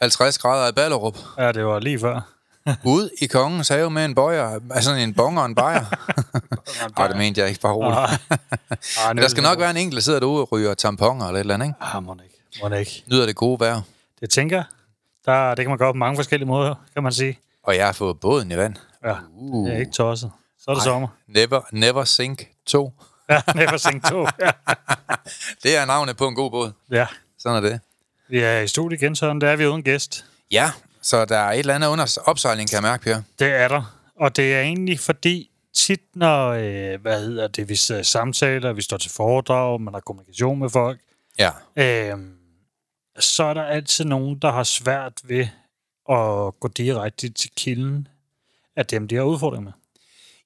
50 grader i Ballerup. Ja, det var lige før. Ud i kongens have med en bøjer, altså en bonger og en bajer. Nej, det mente jeg ikke, bare roligt. Men der skal nok være en enkelt, der sidder derude og ryger tamponer eller et eller andet, ikke? Ah, må ikke. Må ikke. Nyder det gode vejr. Det tænker jeg. der, det kan man gøre på mange forskellige måder, kan man sige. Og jeg har fået båden i vand. Ja, Uh. det er ikke tosset. Så er det sommer. Never, never sink 2. Ja, Never Sink 2. Ja. Det er navnet på en god båd. ja. Sådan er det. Vi er i studiet igen, Søren. Der er vi uden gæst. Ja, så der er et eller andet under opsejling, kan jeg mærke, Per. Det er der. Og det er egentlig fordi, tit når, øh, hvad hedder det, vi samtaler, vi står til foredrag, man har kommunikation med folk, Ja. øh, så er der altid nogen, der har svært ved at gå direkte til kilden af dem, de har udfordringer med.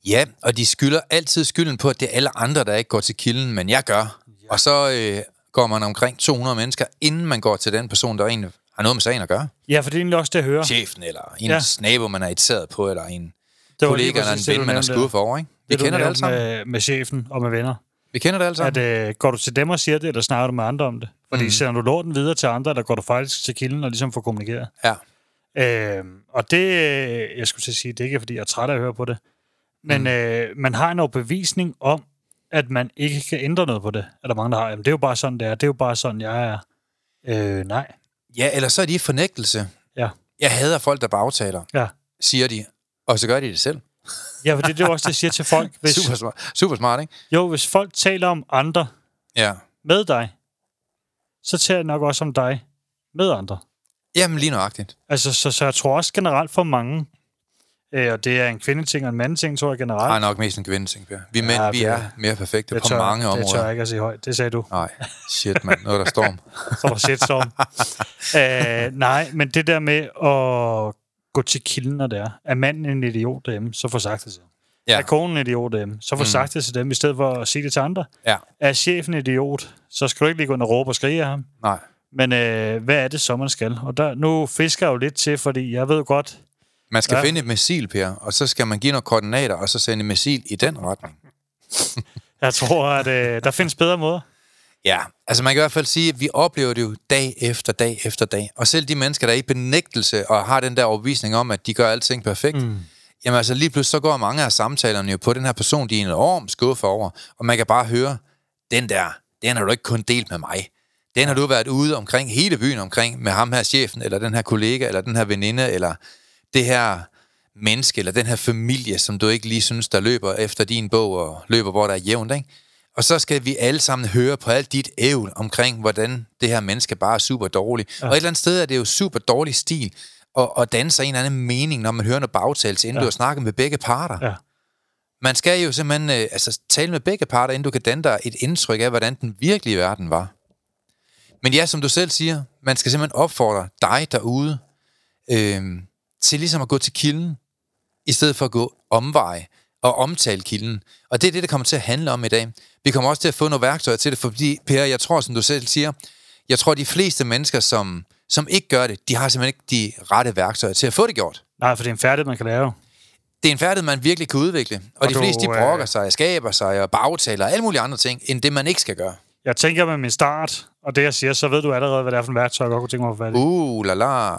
Ja, og de skylder altid skylden på, at det er alle andre, der ikke går til kilden, men jeg gør. Ja. Og så øh, går man omkring 200 mennesker, inden man går til den person, der egentlig har noget med sagen at gøre. Ja, for det er egentlig også det, jeg hører. Chefen, eller en Ja. nabo, man er irriteret på, eller en Det kollega, eller en ven, man er skuffet over, ikke? Vi Det, kender det alle sammen. med, med chefen og med venner. Vi kender det alle sammen. At, øh, går du til dem og siger det, eller snakker du med andre om det? Fordi mm. sender du lorten videre til andre, eller går du faktisk til kilden og ligesom får kommunikeret? Ja. Øh, og det, øh, jeg skulle til at sige, det er ikke fordi, jeg er træt af at høre på det, men mm. øh, man har en overbevisning om, at man ikke kan ændre noget på det. Er der mange, der har, jamen det er jo bare sådan, det er. Det er jo bare sådan, jeg er. Øh, nej. Ja, eller så er de i fornægtelse. Ja. Jeg hader folk, der bagtaler, Ja. siger de, og så gør de det selv. Ja, for det, det er jo også det, jeg siger til folk. Hvis, Super smart, super smart, ikke? jo, hvis folk taler om andre Ja. med dig, så taler jeg nok også om dig med andre. Jamen, lige nøjagtigt. Altså, så, så jeg tror også generelt for mange, øh, og det er en kvindeting og en mandeting, tror jeg generelt. Ej, nok mest en kvindeting, Per. Vi mænd, Ja, vi Per. er mere perfekte på tør, mange Det tør områder. jeg ikke at sige højt. Det sagde du. Nej, shit, mand. Noget der storm. Så var shitstorm. øh, nej, men det der med at gå til kilden, når det er. Er manden en idiot derhjemme, så få sagt det til. Ja. Er konen en idiot derhjemme, så få Mm. mm. sagt det til dem, i stedet for at sige det til andre. Ja. Er chefen en idiot, så skal du ikke lige gå ind og råbe og skrige af ham. Nej. Men øh, hvad er det så, man skal? Og der, nu fisker jeg jo lidt til, fordi jeg ved godt, Man skal Ja. finde et missil, Per, og så skal man give nogle koordinater, og så sende et missil i den retning. jeg tror, at øh, der findes bedre måder. Ja, altså man kan i hvert fald sige, at vi oplever det jo dag efter dag efter dag. Og selv de mennesker, der er i benægtelse og har den der overbevisning om, at de gør alting perfekt, mm. jamen altså lige pludselig så går mange af samtalerne jo på den her person, de er enormt skuffet over. Og man kan bare høre, den der, den har du ikke kun delt med mig. Den har du været ude omkring hele byen omkring med ham her chefen, eller den her kollega, eller den her veninde, eller det her menneske, eller den her familie, som du ikke lige synes, der løber efter din bog, og løber, hvor der er jævnt, ikke? Og så skal vi alle sammen høre på alt dit ævl omkring, hvordan det her menneske bare er super dårligt. Ja. Og et eller andet sted er det jo super dårlig stil at, at danne sig en eller anden mening, når man hører noget bagtagelse, inden. Ja. du har snakket med begge parter. Ja. Man skal jo simpelthen øh, altså, tale med begge parter, inden du kan danne dig et indtryk af, hvordan den virkelige verden var. Men ja, som du selv siger, man skal simpelthen opfordre dig derude øh, til ligesom at gå til kilden, i stedet for at gå omveje og omtale kilden. Og det er det, det kommer til at handle om i dag. Vi kommer også til at få nogle værktøjer til det, fordi Per, jeg tror, som du selv siger, jeg tror, de fleste mennesker, som, som ikke gør det, de har simpelthen ikke de rette værktøjer til at få det gjort. Nej, for det er en færdighed, man kan lave. Det er en færdighed, man virkelig kan udvikle. Og, og Og de du, fleste, de øh, brokker sig, skaber sig og bagtaler og alle mulige andre ting, end det, man ikke skal gøre. Jeg tænker med min start, og det jeg siger, så ved du allerede, hvad det er for en værktøj, jeg godt kunne tænke mig at få fat i. Uh, la la.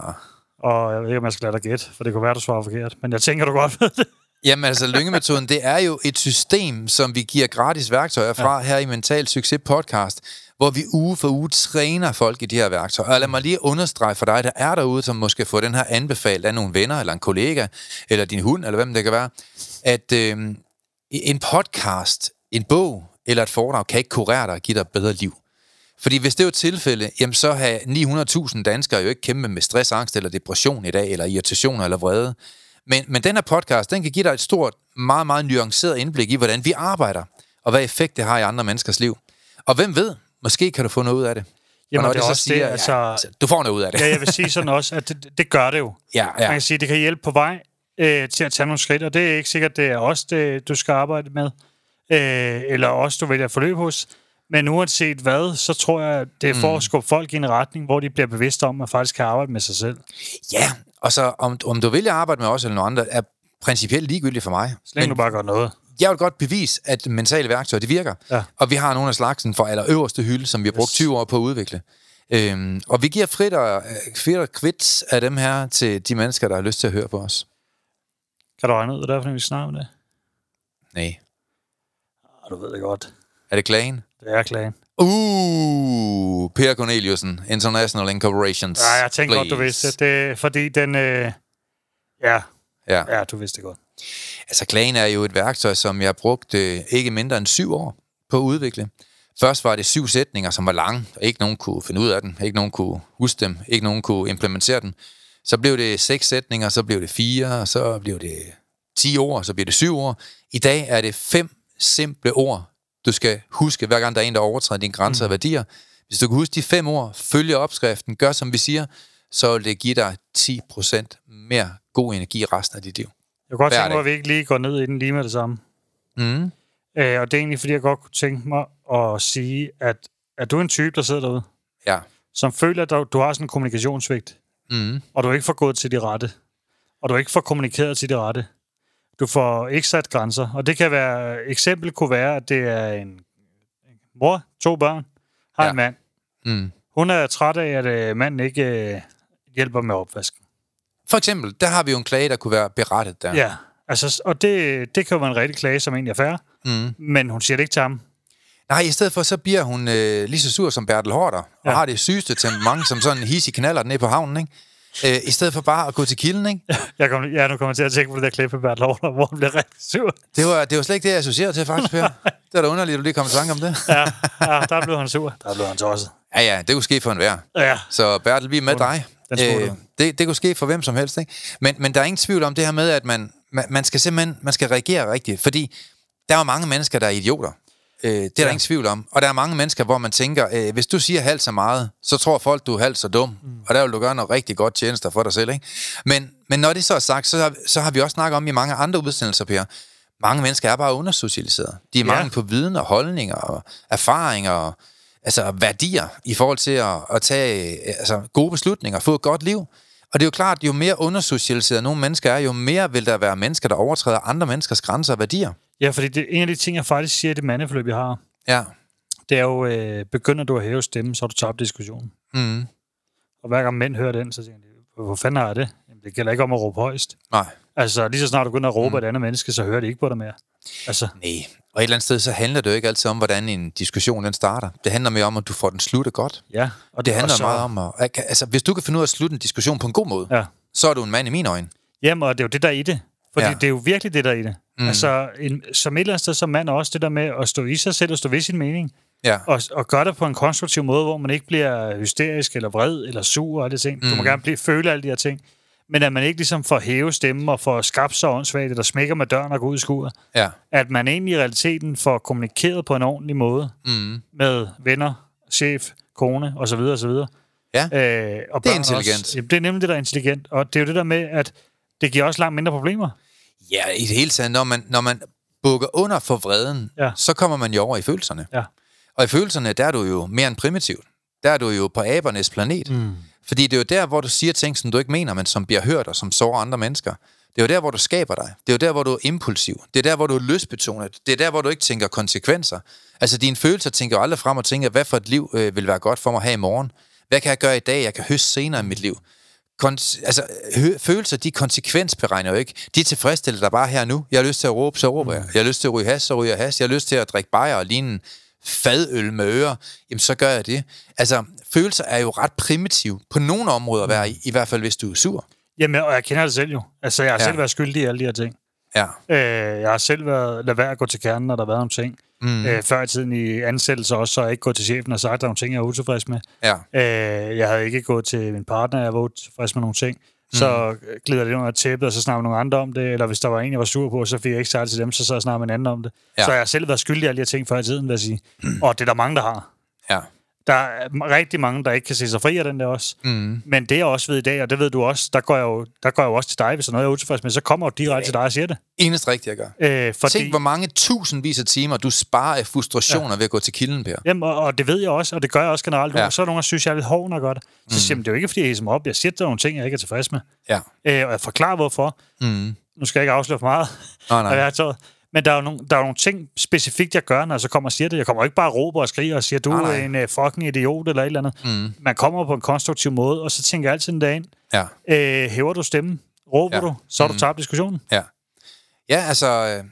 Og jeg ved ikke, om jeg skal lade dig gætte, for det kunne være, du svarer forkert. Men jeg tænker, du godt ved det. Jamen altså, lyngemetoden, det er jo et system, som vi giver gratis værktøjer fra ja. her i Mental Succes podcast, hvor vi uge for uge træner folk i de her værktøjer. Og lad mig lige understrege for dig, der er derude, som måske får den her anbefalet af nogle venner, eller en kollega, eller din hund, eller hvem det kan være, at øh, en podcast, en bog eller et foredrag kan ikke kurere dig og give dig et bedre liv. Fordi hvis det er jo tilfælde, jamen så har 900.000 danskere jo ikke kæmpe med stress, angst eller depression i dag, eller irritation eller vrede. Men, men den her podcast, den kan give dig et stort, meget, meget nuanceret indblik i, hvordan vi arbejder, og hvad effekt det har i andre menneskers liv. Og hvem ved, måske kan du få noget ud af det. Jamen, og det er også siger, det, altså, ja, altså, du får noget ud af det. Ja, jeg vil sige sådan også, at det, det gør det jo. Ja, ja. Man kan sige, at det kan hjælpe på vej øh, til at tage nogle skridt, og det er ikke sikkert, det er også det, du skal arbejde med, øh, eller også du vælger forløb hos. Men uanset hvad, så tror jeg, det er for mm. at skubbe folk i en retning, hvor de bliver bevidste om, at faktisk kan arbejde med sig selv. Ja, og så om, om du vil arbejde med os eller noget andet, er principielt ligegyldigt for mig. Så længe du bare gør noget. Jeg vil godt bevise, at mentale værktøjer, det virker. Ja. Og vi har nogle af slagsen for allerøverste hylde, som vi har brugt Yes. 20 år på at udvikle. Øhm, og vi giver frit og, øh, frit og kvits af dem her til de mennesker, der har lyst til at høre på os. Kan du regne ud, hvad det er, vi snakker om det? Nej. Ah, du ved det godt. Er det klagen? Det er klagen. Uh, Per Corneliusen, International Incorporations. Ja, jeg tænker godt, du Please. vidste det. Fordi den... Øh, ja, Ja. ja, du vidste det godt. Altså, klagen er jo et værktøj, som jeg har brugt øh, ikke mindre end syv år på at udvikle. Først var det syv sætninger, som var lange, og ikke nogen kunne finde ud af dem, ikke nogen kunne huske dem, ikke nogen kunne implementere dem. Så blev det seks sætninger, så blev det fire, og så blev det ti ord, så blev det syv ord. I dag er det fem simple ord, du skal huske, hver gang der er en, der overtræder dine grænser mm. og værdier. Hvis du kan huske de fem ord, følge opskriften, gør som vi siger, så vil det give dig 10% mere god energi resten af dit liv. Jeg kunne godt tænke mig, at vi ikke lige går ned i den lige med det samme. Mm. Øh, og det er egentlig, fordi jeg godt kunne tænke mig at sige, at er du en type, der sidder derude, Ja. som føler, at du, du har sådan en kommunikationssvigt, Mm. og du ikke får gået til de rette, og du ikke får kommunikeret til de rette. Du får ikke sat grænser, og det kan være, eksempel kunne være, at det er en, mor, to børn, har ja. En mand. Mm. Hun er træt af, at øh, manden ikke øh, hjælper med opvasken. For eksempel, der har vi jo en klage, der kunne være berettet der. Ja, altså, og det, det kan jo være en rigtig klage, som egentlig er fair, Mm. men hun siger det ikke til ham. Nej, i stedet for, så bliver hun øh, lige så sur som Bertel Hårder, og Ja. har det sygeste temperament som sådan en hissig knaller nede på havnen, ikke? Øh, I stedet for bare at gå til kilden, ikke? Jeg kom, ja, nu kommer jeg til at tænke på det der klip med Bert Lauter, hvor han bliver rigtig sur. Det var, det var slet ikke det, jeg associerede til, faktisk, Per. Det var da underligt, at du lige kom i tanke om det. Ja, ja, der blev han sur. Der blev han tosset. Ja, ja, det kunne ske for enhver. Ja, Så Bertel, vi er med dig. Øh, det, det kunne ske for hvem som helst, ikke? Men, men der er ingen tvivl om det her med, at man, man, man skal simpelthen man skal reagere rigtigt, fordi der er mange mennesker, der er idioter. Øh, det er ja. der ingen tvivl om. Og der er mange mennesker, hvor man tænker, øh, hvis du siger halvt så meget, så tror folk, du er halvt så dum. Mm. Og der vil du gøre noget rigtig godt tjenester for dig selv, ikke? Men, men når det så er sagt, så har, så har vi også snakket om i mange andre udsendelser, Per. Mange mennesker er bare undersocialiseret. De er Ja. mange på viden og holdninger og erfaringer og altså værdier i forhold til at, at tage øh, altså, gode beslutninger, få et godt liv. Og det er jo klart, jo mere undersocialiseret nogle mennesker er, jo mere vil der være mennesker, der overtræder andre menneskers grænser og værdier. Ja fordi det, en af de ting, jeg faktisk siger i det mandeforløb, jeg har, Ja. det er jo, øh, begynder du at hæve stemmen, så har du tabt diskussionen. Mm. Og hver gang mænd hører den, så tænker de, hvor fanden har jeg det? Jamen, det gælder ikke om at råbe højst. Nej. Altså, lige så snart du begynder at råbe mm. et andet menneske, så hører de ikke på dig mere. Altså, Nej. Og et eller andet sted, så handler det jo ikke altid om, hvordan en diskussion den starter. Det handler mere om, at du får den sluttet godt. ja. Og det handler og så, meget om, at, altså, hvis du kan finde ud af at slutte en diskussion på en god måde, Ja. så er du en mand i mine øjne. Jamen, og det er jo det, der er i det. Fordi Ja. det er jo virkelig det, der er i det. Mm. Altså, en, som et eller andet sted som mand også, det der med at stå i sig selv og stå ved sin mening, Ja. og, og gøre det på en konstruktiv måde, hvor man ikke bliver hysterisk eller vred eller sur og alle de ting. Mm. Du må gerne blive, føle alle de her ting. Men at man ikke ligesom får hæve stemmen og får skabt sig åndssvagt, eller smækker med døren og går ud i skuret. Ja. At man egentlig i realiteten får kommunikeret på en ordentlig måde Mm. med venner, chef, kone osv. osv. Ja. Øh, og Det er intelligent. Også. Jamen, det er nemlig det, der er intelligent. Og det er jo det der med, at det giver også langt mindre problemer. Ja, i det hele taget, når man, når man bukker under for vreden, Ja. så kommer man jo over i følelserne. Ja. Og i følelserne, der er du jo mere end primitivt. Der er du jo på abernes planet. Mm. Fordi det er jo der, hvor du siger ting, som du ikke mener, men som bliver hørt og som sårer andre mennesker. Det er jo der, hvor du skaber dig. Det er jo der, hvor du er impulsiv. Det er der, hvor du er lystbetonet. Det er der, hvor du ikke tænker konsekvenser. Altså, dine følelser tænker jo aldrig frem og tænker, hvad for et liv øh, vil være godt for mig her i morgen? Hvad kan jeg gøre i dag, jeg kan høste senere i mit liv? Kon- altså, hø- følelser, de konsekvensberegner jo ikke. De tilfredsstiller dig bare her nu. Jeg har lyst til at råbe, så råber jeg. Jeg har lyst til at ryge has, så ryger jeg has. Jeg har lyst til at drikke bajer og ligne fadøl med ører. Jamen, så gør jeg det. Altså, følelser er jo ret primitive på nogle områder være i, i hvert fald hvis du er sur. Jamen, og jeg kender det selv jo. Altså, jeg har Ja. selv været skyldig i alle de her ting. Ja. Øh, jeg har selv været, lad være at gå til kernen, når der har været nogle ting. Mm. Øh, før i tiden i ansættelse også, så jeg ikke gået til chefen og sagt, at der er nogle ting, jeg er utilfreds med. Ja. Øh, jeg havde ikke gået til min partner, jeg var utilfreds med nogle ting. Så glider det under tæppet, og så snakker nogle andre om det. Eller hvis der var en, jeg var sur på, så fik jeg ikke sagt til dem, så så snakker man anden om det. Ja. Så jeg har selv været skyldig i alle de her ting før i tiden, vil jeg sige. Og det er der mange, der har. Ja. Der er rigtig mange, der ikke kan se sig fri af den der også. Mm. Men det jeg også ved i dag, og det ved du også, der går jeg jo, der går jeg jo også til dig, hvis der er noget, jeg er utilfreds med, så kommer jeg jo direkte til dig og siger det. Eneste rigtigt, jeg gør. Øh, fordi, Tænk, hvor mange tusindvis af timer, du sparer af frustrationer ja. ved at gå til kilden, Per. Jamen, og, og, det ved jeg også, og det gør jeg også generelt. Ja. Ja. Så er nogen, der synes, jeg er lidt hård, gør det. Så siger jeg, det er jo ikke, fordi jeg hisser mig op. Jeg siger, der er nogle ting, jeg ikke er tilfreds med. Ja. Øh, og jeg forklarer, hvorfor. Mm. Nu skal jeg ikke afsløre for meget. Nej, hvad jeg nej. Men der er, jo nogle, der er nogle ting specifikt, jeg gør, når jeg så kommer og siger det. Jeg kommer ikke bare og råber og skriger og siger, du Nej, nej. er en uh, fucking idiot eller et eller andet. Mm. Man kommer på en konstruktiv måde, og så tænker jeg altid en dag ind, Ja. øh, hæver du stemmen, råber Ja. du, så du Mm. tabt diskussionen. Ja. Ja, altså, uh,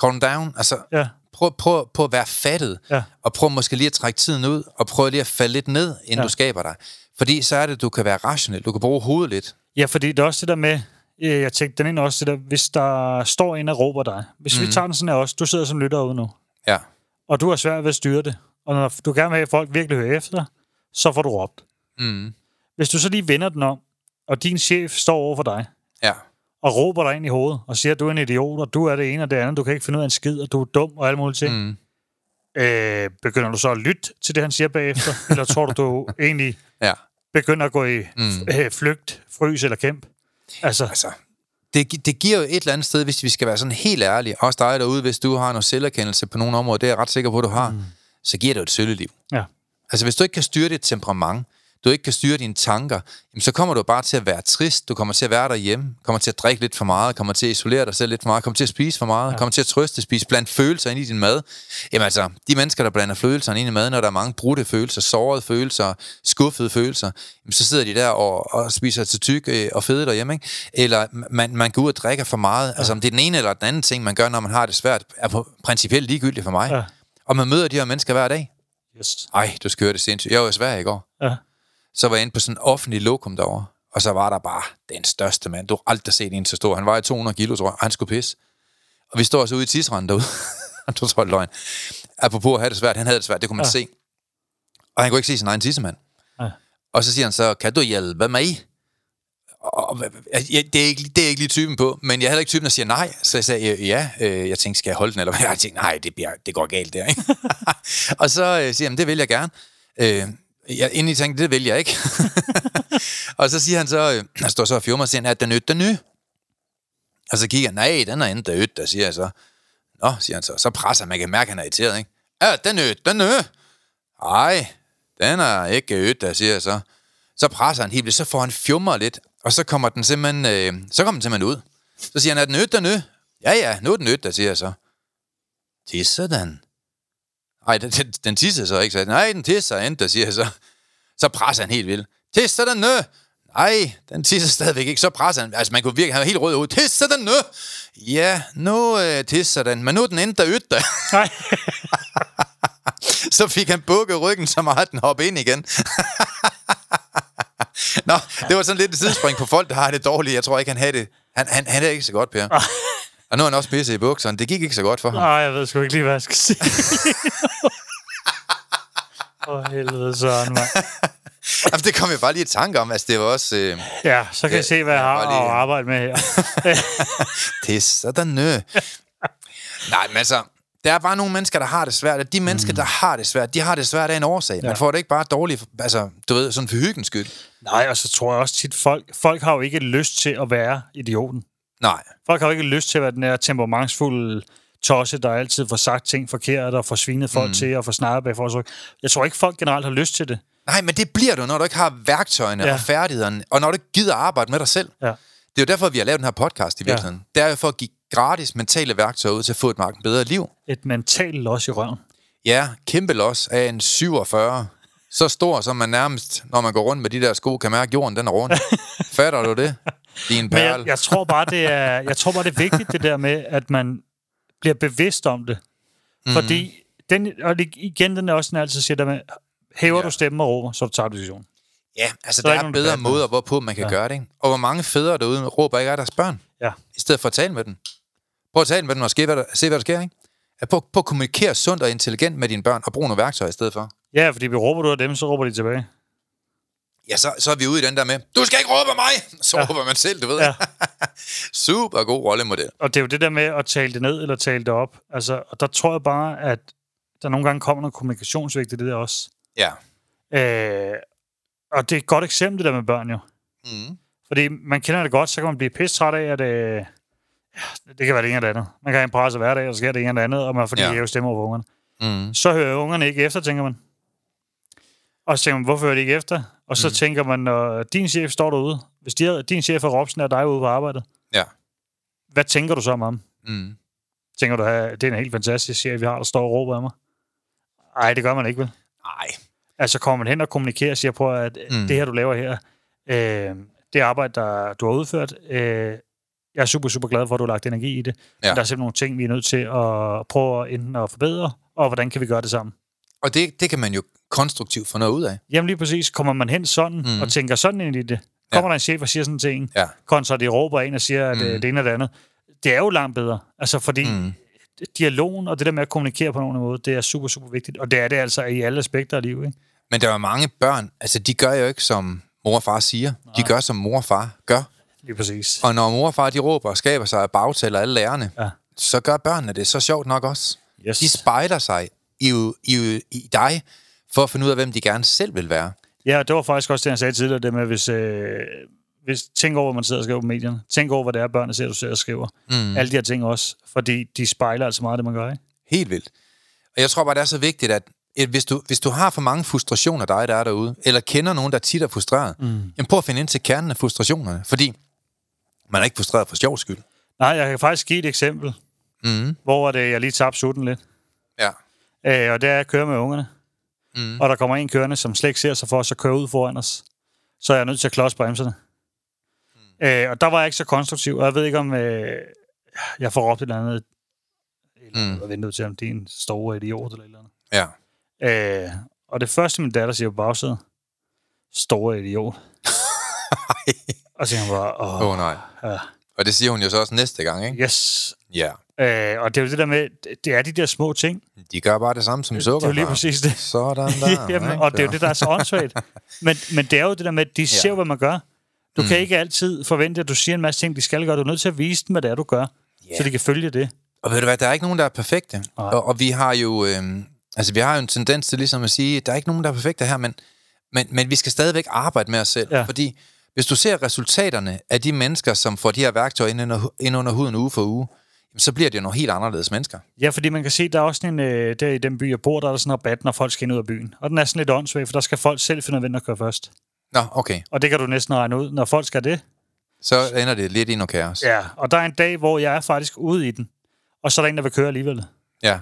calm down. Altså, Ja. prøv, prøv, prøv at være fattet, Ja. og prøv måske lige at trække tiden ud, og prøv lige at falde lidt ned, inden ja. Du skaber dig. Fordi så er det, du kan være rationel. Du kan bruge hovedet lidt. Ja, fordi det er også det der med, jeg tænkte den ind også, det der, hvis der står en og råber dig. Hvis mm. vi tager den sådan her også, du sidder som lytter ude nu, Ja. og du har svært ved at styre det, og når du gerne vil have, at folk virkelig hører efter, så får du råbt. Mm. Hvis du så lige vender den om, og din chef står over for dig, Ja. og råber dig ind i hovedet, og siger, at du er en idiot, og du er det ene og det andet, du kan ikke finde ud af en skid, og du er dum og alle mulige ting. Mm. Øh, begynder du så at lytte til det, han siger bagefter? eller tror du, du egentlig Ja. begynder at gå i Mm. øh, flygt, frys eller kæmp? Altså, Altså, det, det giver jo et eller andet sted, hvis vi skal være sådan helt ærlige, også dig derude, hvis du har noget selverkendelse på nogle områder, det er jeg ret sikker på, at du har, mm. så giver det jo et sølleliv. ja. Altså, hvis du ikke kan styre dit temperament, du ikke kan styre dine tanker, jamen, så kommer du bare til at være trist, du kommer til at være derhjemme, kommer til at drikke lidt for meget, kommer til at isolere dig selv lidt for meget, kommer til at spise for meget, ja. kommer til at trøste, spise blandt følelser ind i din mad. Jamen altså, de mennesker, der blander følelserne ind i maden, når der er mange brudte følelser, sårede følelser, skuffede følelser, jamen, så sidder de der og, og spiser til tyk øh, og fede derhjemme, ikke? Eller man, man går ud og drikker for meget. Ja. Altså, om det er den ene eller den anden ting, man gør, når man har det svært, er på principielt ligegyldigt for mig. Ja. Og man møder de her mennesker hver dag. Yes. Ej, du skal høre det sindssygt. Jeg var i Sverige i går Ja. Så var jeg inde på sådan en offentlig lokum derovre, og så var der bare den største mand. Du har aldrig set en så stor. Han var i 200 kilo, tror jeg, og han skulle pisse. Og vi står så ude i tidsranden derude. du tror, det løgn. Apropos at have det svært, han havde det svært, det kunne man ja. Se. Og han kunne ikke se sin egen tissemand. Ja. Og så siger han så, kan du hjælpe mig? Og, ja, det, er ikke, det er ikke lige typen på, men jeg er heller ikke typen, der siger nej. Så jeg sagde, ja, øh, jeg tænkte, skal jeg holde den? Eller hvad? Jeg tænkte, nej, det, bliver, det går galt der. Ikke? og så øh, siger han, det vil jeg gerne. Øh, jeg egentlig tænkte, det vil jeg ikke. og så siger han så, øh, han står så og filmer og siger, er den nyt, den ny? Og så kigger han, nej, den er endda ødt, der siger jeg så. Nå, siger han så. Så presser man kan mærke, at han er irriteret, ikke? Ja, den ødt, den er Ej, den er ikke ødt, der siger jeg så. Så presser han helt vildt, så får han fjummer lidt, og så kommer den simpelthen, øh, så kommer den simpelthen ud. Så siger han, er den ødt, den ø? Ja, ja, nu er den ødt, der siger jeg så. Tisser den? Ej, den, den, den tisser så ikke, så nej, den tisser endda, der siger så. Så presser han helt vildt. Tisser den nø? Nej, den tisser stadigvæk ikke. Så presser han. Altså, man kunne virkelig have helt rød ud. Tisser den nø? Ja, nu øh, tisser den, men nu er den ødt der. Nej. så fik han bukket ryggen så meget, at den hoppede ind igen. Nå, det var sådan lidt et sidespring på folk, der har det dårligt. Jeg tror ikke, han havde det. Han, han, han er ikke så godt, Per. Og nu er han også pisse i bukserne. Det gik ikke så godt for ham. Nej, jeg ved sgu ikke lige, hvad jeg skal sige. Åh, oh, helvede, Søren, mand. Jamen, det kom jeg bare lige i tanke om. Altså, det var også... Øh, Ja, så kan Ja, jeg se, hvad jeg har lige- at arbejde med her. det er sådan nø. Nej, men altså, der er bare nogle mennesker, der har det svært. Og de mennesker, der har det svært, de har det svært af en årsag. Man Ja. får det ikke bare dårligt, altså, du ved, sådan for hyggens skyld. Nej, og så tror jeg også tit, folk, folk har jo ikke lyst til at være idioten. Nej. Folk har jo ikke lyst til at være den der temperamentsfulde tosse, der altid får sagt ting forkert og får svinet folk mm. til og får snakket bag forsøg. Jeg tror ikke, folk generelt har lyst til det. Nej, men det bliver du, når du ikke har værktøjerne ja. Ja. og færdighederne, og når du ikke gider arbejde med dig selv. Ja. Det er jo derfor, vi har lavet den her podcast i Ja. virkeligheden. Det er jo for at give gratis mentale værktøjer ud til at få et marked bedre liv. Et mentalt los i røven. Ja, kæmpe los af en 47 Så stor, som man nærmest, når man går rundt med de der sko, kan mærke, at jorden den er rund. Fatter du det? Din Men perl. jeg, jeg, tror bare, det er, jeg tror bare, det er vigtigt, det der med, at man bliver bevidst om det. Mm. Fordi, den, og det, igen, den er også, den altid siger, der med, hæver Ja. du stemmen og råber, så tager du. Ja, altså er der er nogen bedre måder, hvorpå man kan ja. Gøre det. Ikke? Og hvor mange fædre derude råber ikke af deres børn, Ja. i stedet for at tale med dem. Prøv at tale med dem og se, hvad der, se, hvad der sker. Ikke? At Prøv, prøv at kommunikere sundt og intelligent med dine børn, og brug nogle værktøjer i stedet for. Ja, fordi vi råber du af dem, så råber de tilbage. Ja, så, så er vi ude i den der med, du skal ikke råbe af mig! Så ja. Råber man selv, du ved. Ja. Super god rollemodel. Og det er jo det der med at tale det ned eller tale det op. Altså, og der tror jeg bare, at der nogle gange kommer noget kommunikationsvigt i det der også. Ja. Øh, og det er et godt eksempel, det der med børn jo. Mm. Fordi man kender det godt, så kan man blive pisse træt af, at øh, ja, det kan være det ene eller det andet. Man kan have en presse hver dag, og så sker det ene eller andet, og man får de ja. hæve stemmer over ungerne. Mm. Så hører ungerne ikke efter, tænker man. Og så tænker man, hvorfor hører de ikke efter? Og så mm. tænker man, når din chef står derude, hvis de, din chef er Robsen, er dig ude på arbejdet, Ja. hvad tænker du så om ham? Mm. Tænker du, at det er en helt fantastisk chef, vi har, der står og råber af mig? Nej, det gør man ikke, vel? Nej. Altså kommer man hen og kommunikerer og siger på, at Mm. det her, du laver her, øh, det arbejde, der du har udført, øh, jeg er super, super glad for, at du har lagt energi i det. Ja. Ja. Der er simpelthen nogle ting, vi er nødt til at prøve enten at forbedre, og hvordan kan vi gøre det sammen? Og det, det kan man jo konstruktivt få noget ud af. Jamen lige præcis, kommer man hen sådan Mm. og tænker sådan ind i det, kommer ja. der en chef og siger sådan ting, Ja. kontra de råber ind og siger, at Mm. det ene eller det andet. Det er jo langt bedre, altså fordi Mm. dialogen og det der med at kommunikere på nogen måde, det er super, super vigtigt. Og det er det altså i alle aspekter af livet, ikke? Men der er mange børn, altså de gør jo ikke, som mor og far siger. De gør, som mor og far gør. Lige præcis. Og når mor og far, de råber og skaber sig af bagtaler alle lærerne, Ja. så gør børnene det så sjovt nok også. Yes. De spejler sig i, i, i dig, for at finde ud af, hvem de gerne selv vil være. Ja, det var faktisk også det, jeg sagde tidligere, det med, hvis, øh, hvis tænk over, hvad man sidder og skriver på medierne. Tænk over, hvad det er, børnene ser, du sidder og skriver. Mm. Alle de her ting også, fordi de spejler altså meget det, man gør, ikke? Helt vildt. Og jeg tror bare, det er så vigtigt, at at hvis du, hvis du har for mange frustrationer, dig der er derude, eller kender nogen, der tit er frustreret, mm. jamen prøv at finde ind til kernen af frustrationerne, fordi man er ikke frustreret for sjov skyld. Nej, jeg kan faktisk give et eksempel, Mm. hvor det, jeg lige tabte sutten lidt. Øh, og det er at køre med ungerne. Mm. Og der kommer en kørende, som slet ikke ser sig for os at køre ud foran os. Så er jeg nødt til at klodse bremserne. Mm. Øh, og der var jeg ikke så konstruktiv, og jeg ved ikke, om øh, jeg får råbt et eller andet. Eller Mm. vinduet til, om det er en store idiot eller et eller andet. Ja. Øh, og det første, min datter siger på bagsædet, store idiot. og så siger hun bare, åh, Åh oh, nej. ja, Og det siger hun jo så også næste gang, ikke? yes. Ja. Øh, og det er jo det der med, det- det er de der små ting. De gør bare det samme som Det sukker. er jo lige præcis det. Sådan der. Jamen, ikke? og det er jo det, der er så åndssvagt. Men, men det er jo det der med, at de ser, Ja. hvad man gør. Du mm. kan ikke altid forvente, at du siger en masse ting, de skal gøre. Du er nødt til at vise dem, hvad det er, du gør, Ja. så de kan følge det. Og ved du hvad, der er ikke nogen, der er perfekte. Nej. Og, og vi har jo øhm, altså vi har jo en tendens til ligesom at sige, der er ikke nogen, der er perfekte her, men, men, men vi skal stadigvæk arbejde med os selv. Ja. Fordi hvis du ser resultaterne af de mennesker, som får de her værktøjer ind under, ind under huden uge for uge, så bliver det jo nogle helt anderledes mennesker. Ja, fordi man kan se, der er også sådan en, øh, der i den by, jeg bor, der er der sådan en rabat, når folk skal ind ud af byen. Og den er sådan lidt åndssvag, for der skal folk selv finde ud af, hvem der kører først. Nå, okay. Og det kan du næsten regne ud. Når folk skal det, Så ender det lidt i noget kaos. Ja, og der er en dag, hvor jeg er faktisk ude i den, og så er der en, der vil køre alligevel. ja.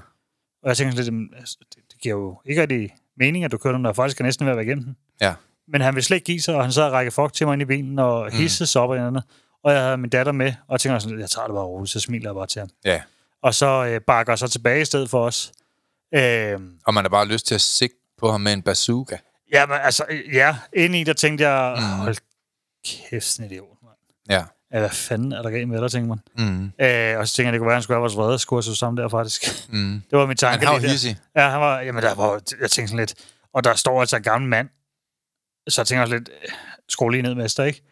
Og jeg tænker lidt, "Jamen, altså, det, det giver jo ikke rigtig mening, at du kører den, der faktisk er næsten ved at være igennem den. ja. Men han vil slet ikke give sig, og han sad og række fuck til mig ind i bilen og hissede sig op og andet. Og jeg havde min datter med, og jeg tænker sådan, jeg tager det bare roligt, så smiler jeg bare til ham. Ja. Og så øh, bakker så tilbage i stedet for os. Øh, Og man har bare lyst til at sigte på ham med en bazooka. ja, men altså, øh, ja, inde i der tænkte jeg, hold kæft, sådan idiot, mand. Ja. Ja, hvad fanden er der galt med dig, tænker man. Mm. Øh, og så tænker jeg, det kunne være, at han skulle have vores vredeskursus sammen der, faktisk. Mm. Det var min tanke. Han der. hissig. Ja, han var, jamen der var, jeg tænkte sådan lidt, og der står altså en gammel mand, så jeg tænker også lidt, øh, skru lige ned, mester, ikke?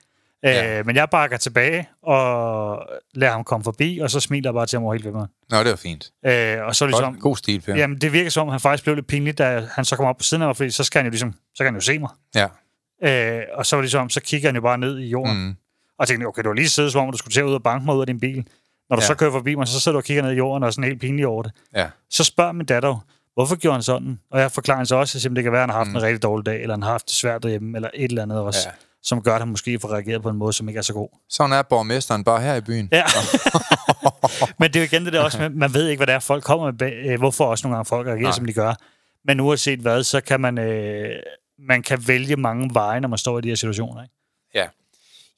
Ja. Øh, men jeg bakker tilbage og lader ham komme forbi, og så smiler jeg bare til ham over helt ved mig. Nå, det var fint. Øh, og så ligesom, Godt. God stil, Per. jamen det virker som, om, han faktisk blev lidt pinligt, da han så kom op på siden af mig, fordi så skal han jo ligesom, så kan han jo se mig. Ja. Øh, og så var det ligesom, så kigger han jo bare ned i jorden, mm. Og tænkte, okay, du var lige siddet, som om du skulle til at ud og banke mig ud af din bil. Når du Ja. så kører forbi mig, så sidder du og kigger ned i jorden og er sådan helt pinlig over det. Ja. Så spørger min datter hvorfor gjorde han sådan? Og jeg forklarer så også, at det kan være, at han har haft mm. en rigtig dårlig dag, eller han har haft det svært derhjemme, eller et eller andet også, Ja. Som gør, at han måske får reageret på en måde, som ikke er så god. Sådan er borgmesteren bare her i byen. Ja. Men det er jo igen det der også man ved ikke, hvad det er, folk kommer med, øh, hvorfor også nogle gange folk reagerer, Nej. som de gør. Men uanset hvad, så kan man, øh, man kan vælge mange veje, når man står i de her situationer. Ikke? Ja.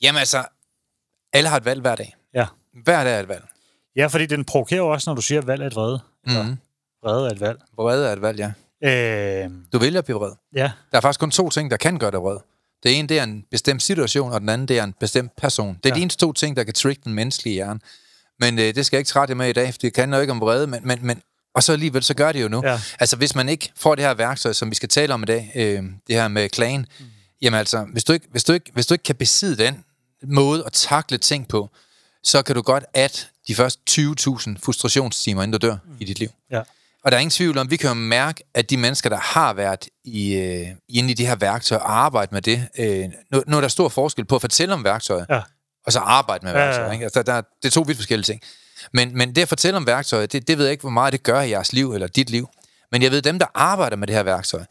Jamen altså, alle har et valg hver dag. Ja. Hver dag er et valg. ja, fordi den provokerer også, når du siger, at valg er et vrede. Mhm. vrede er et valg. Vrede er et valg, ja. Øh, Du vælger at blive vred. ja, Der er faktisk kun to ting, der kan gøre dig vred. Det ene, det er en bestemt situation, og den anden, det er en bestemt person. Det er Ja. de eneste to ting, der kan trigge den menneskelige hjerne. Men øh, det skal jeg ikke trætte jer med i dag, for det kan jo ikke om vrede, men, men, men og så alligevel, så gør det jo nu. Ja. Altså, hvis man ikke får det her værktøj, som vi skal tale om i dag, øh, det her med klagen, mm. jamen altså, hvis du, ikke, hvis, du ikke, hvis du ikke kan besidde den måde at takle ting på, så kan du godt at de første 20.000 frustrationstimer, inden du dør mm. i dit liv. ja. Og der er ingen tvivl om, vi kan jo mærke, at de mennesker, der har været i, øh, inde i de her værktøjer og arbejdet med det, øh, nu, nu er der stor forskel på at fortælle om værktøjet, Ja. og så arbejde med Ja, værktøjet. Ikke? Altså, der, der, det er to vidt forskellige ting. Men, men det at fortælle om værktøjet, det, det ved jeg ikke, hvor meget det gør i jeres liv eller dit liv. Men jeg ved, dem, der arbejder med det her værktøj,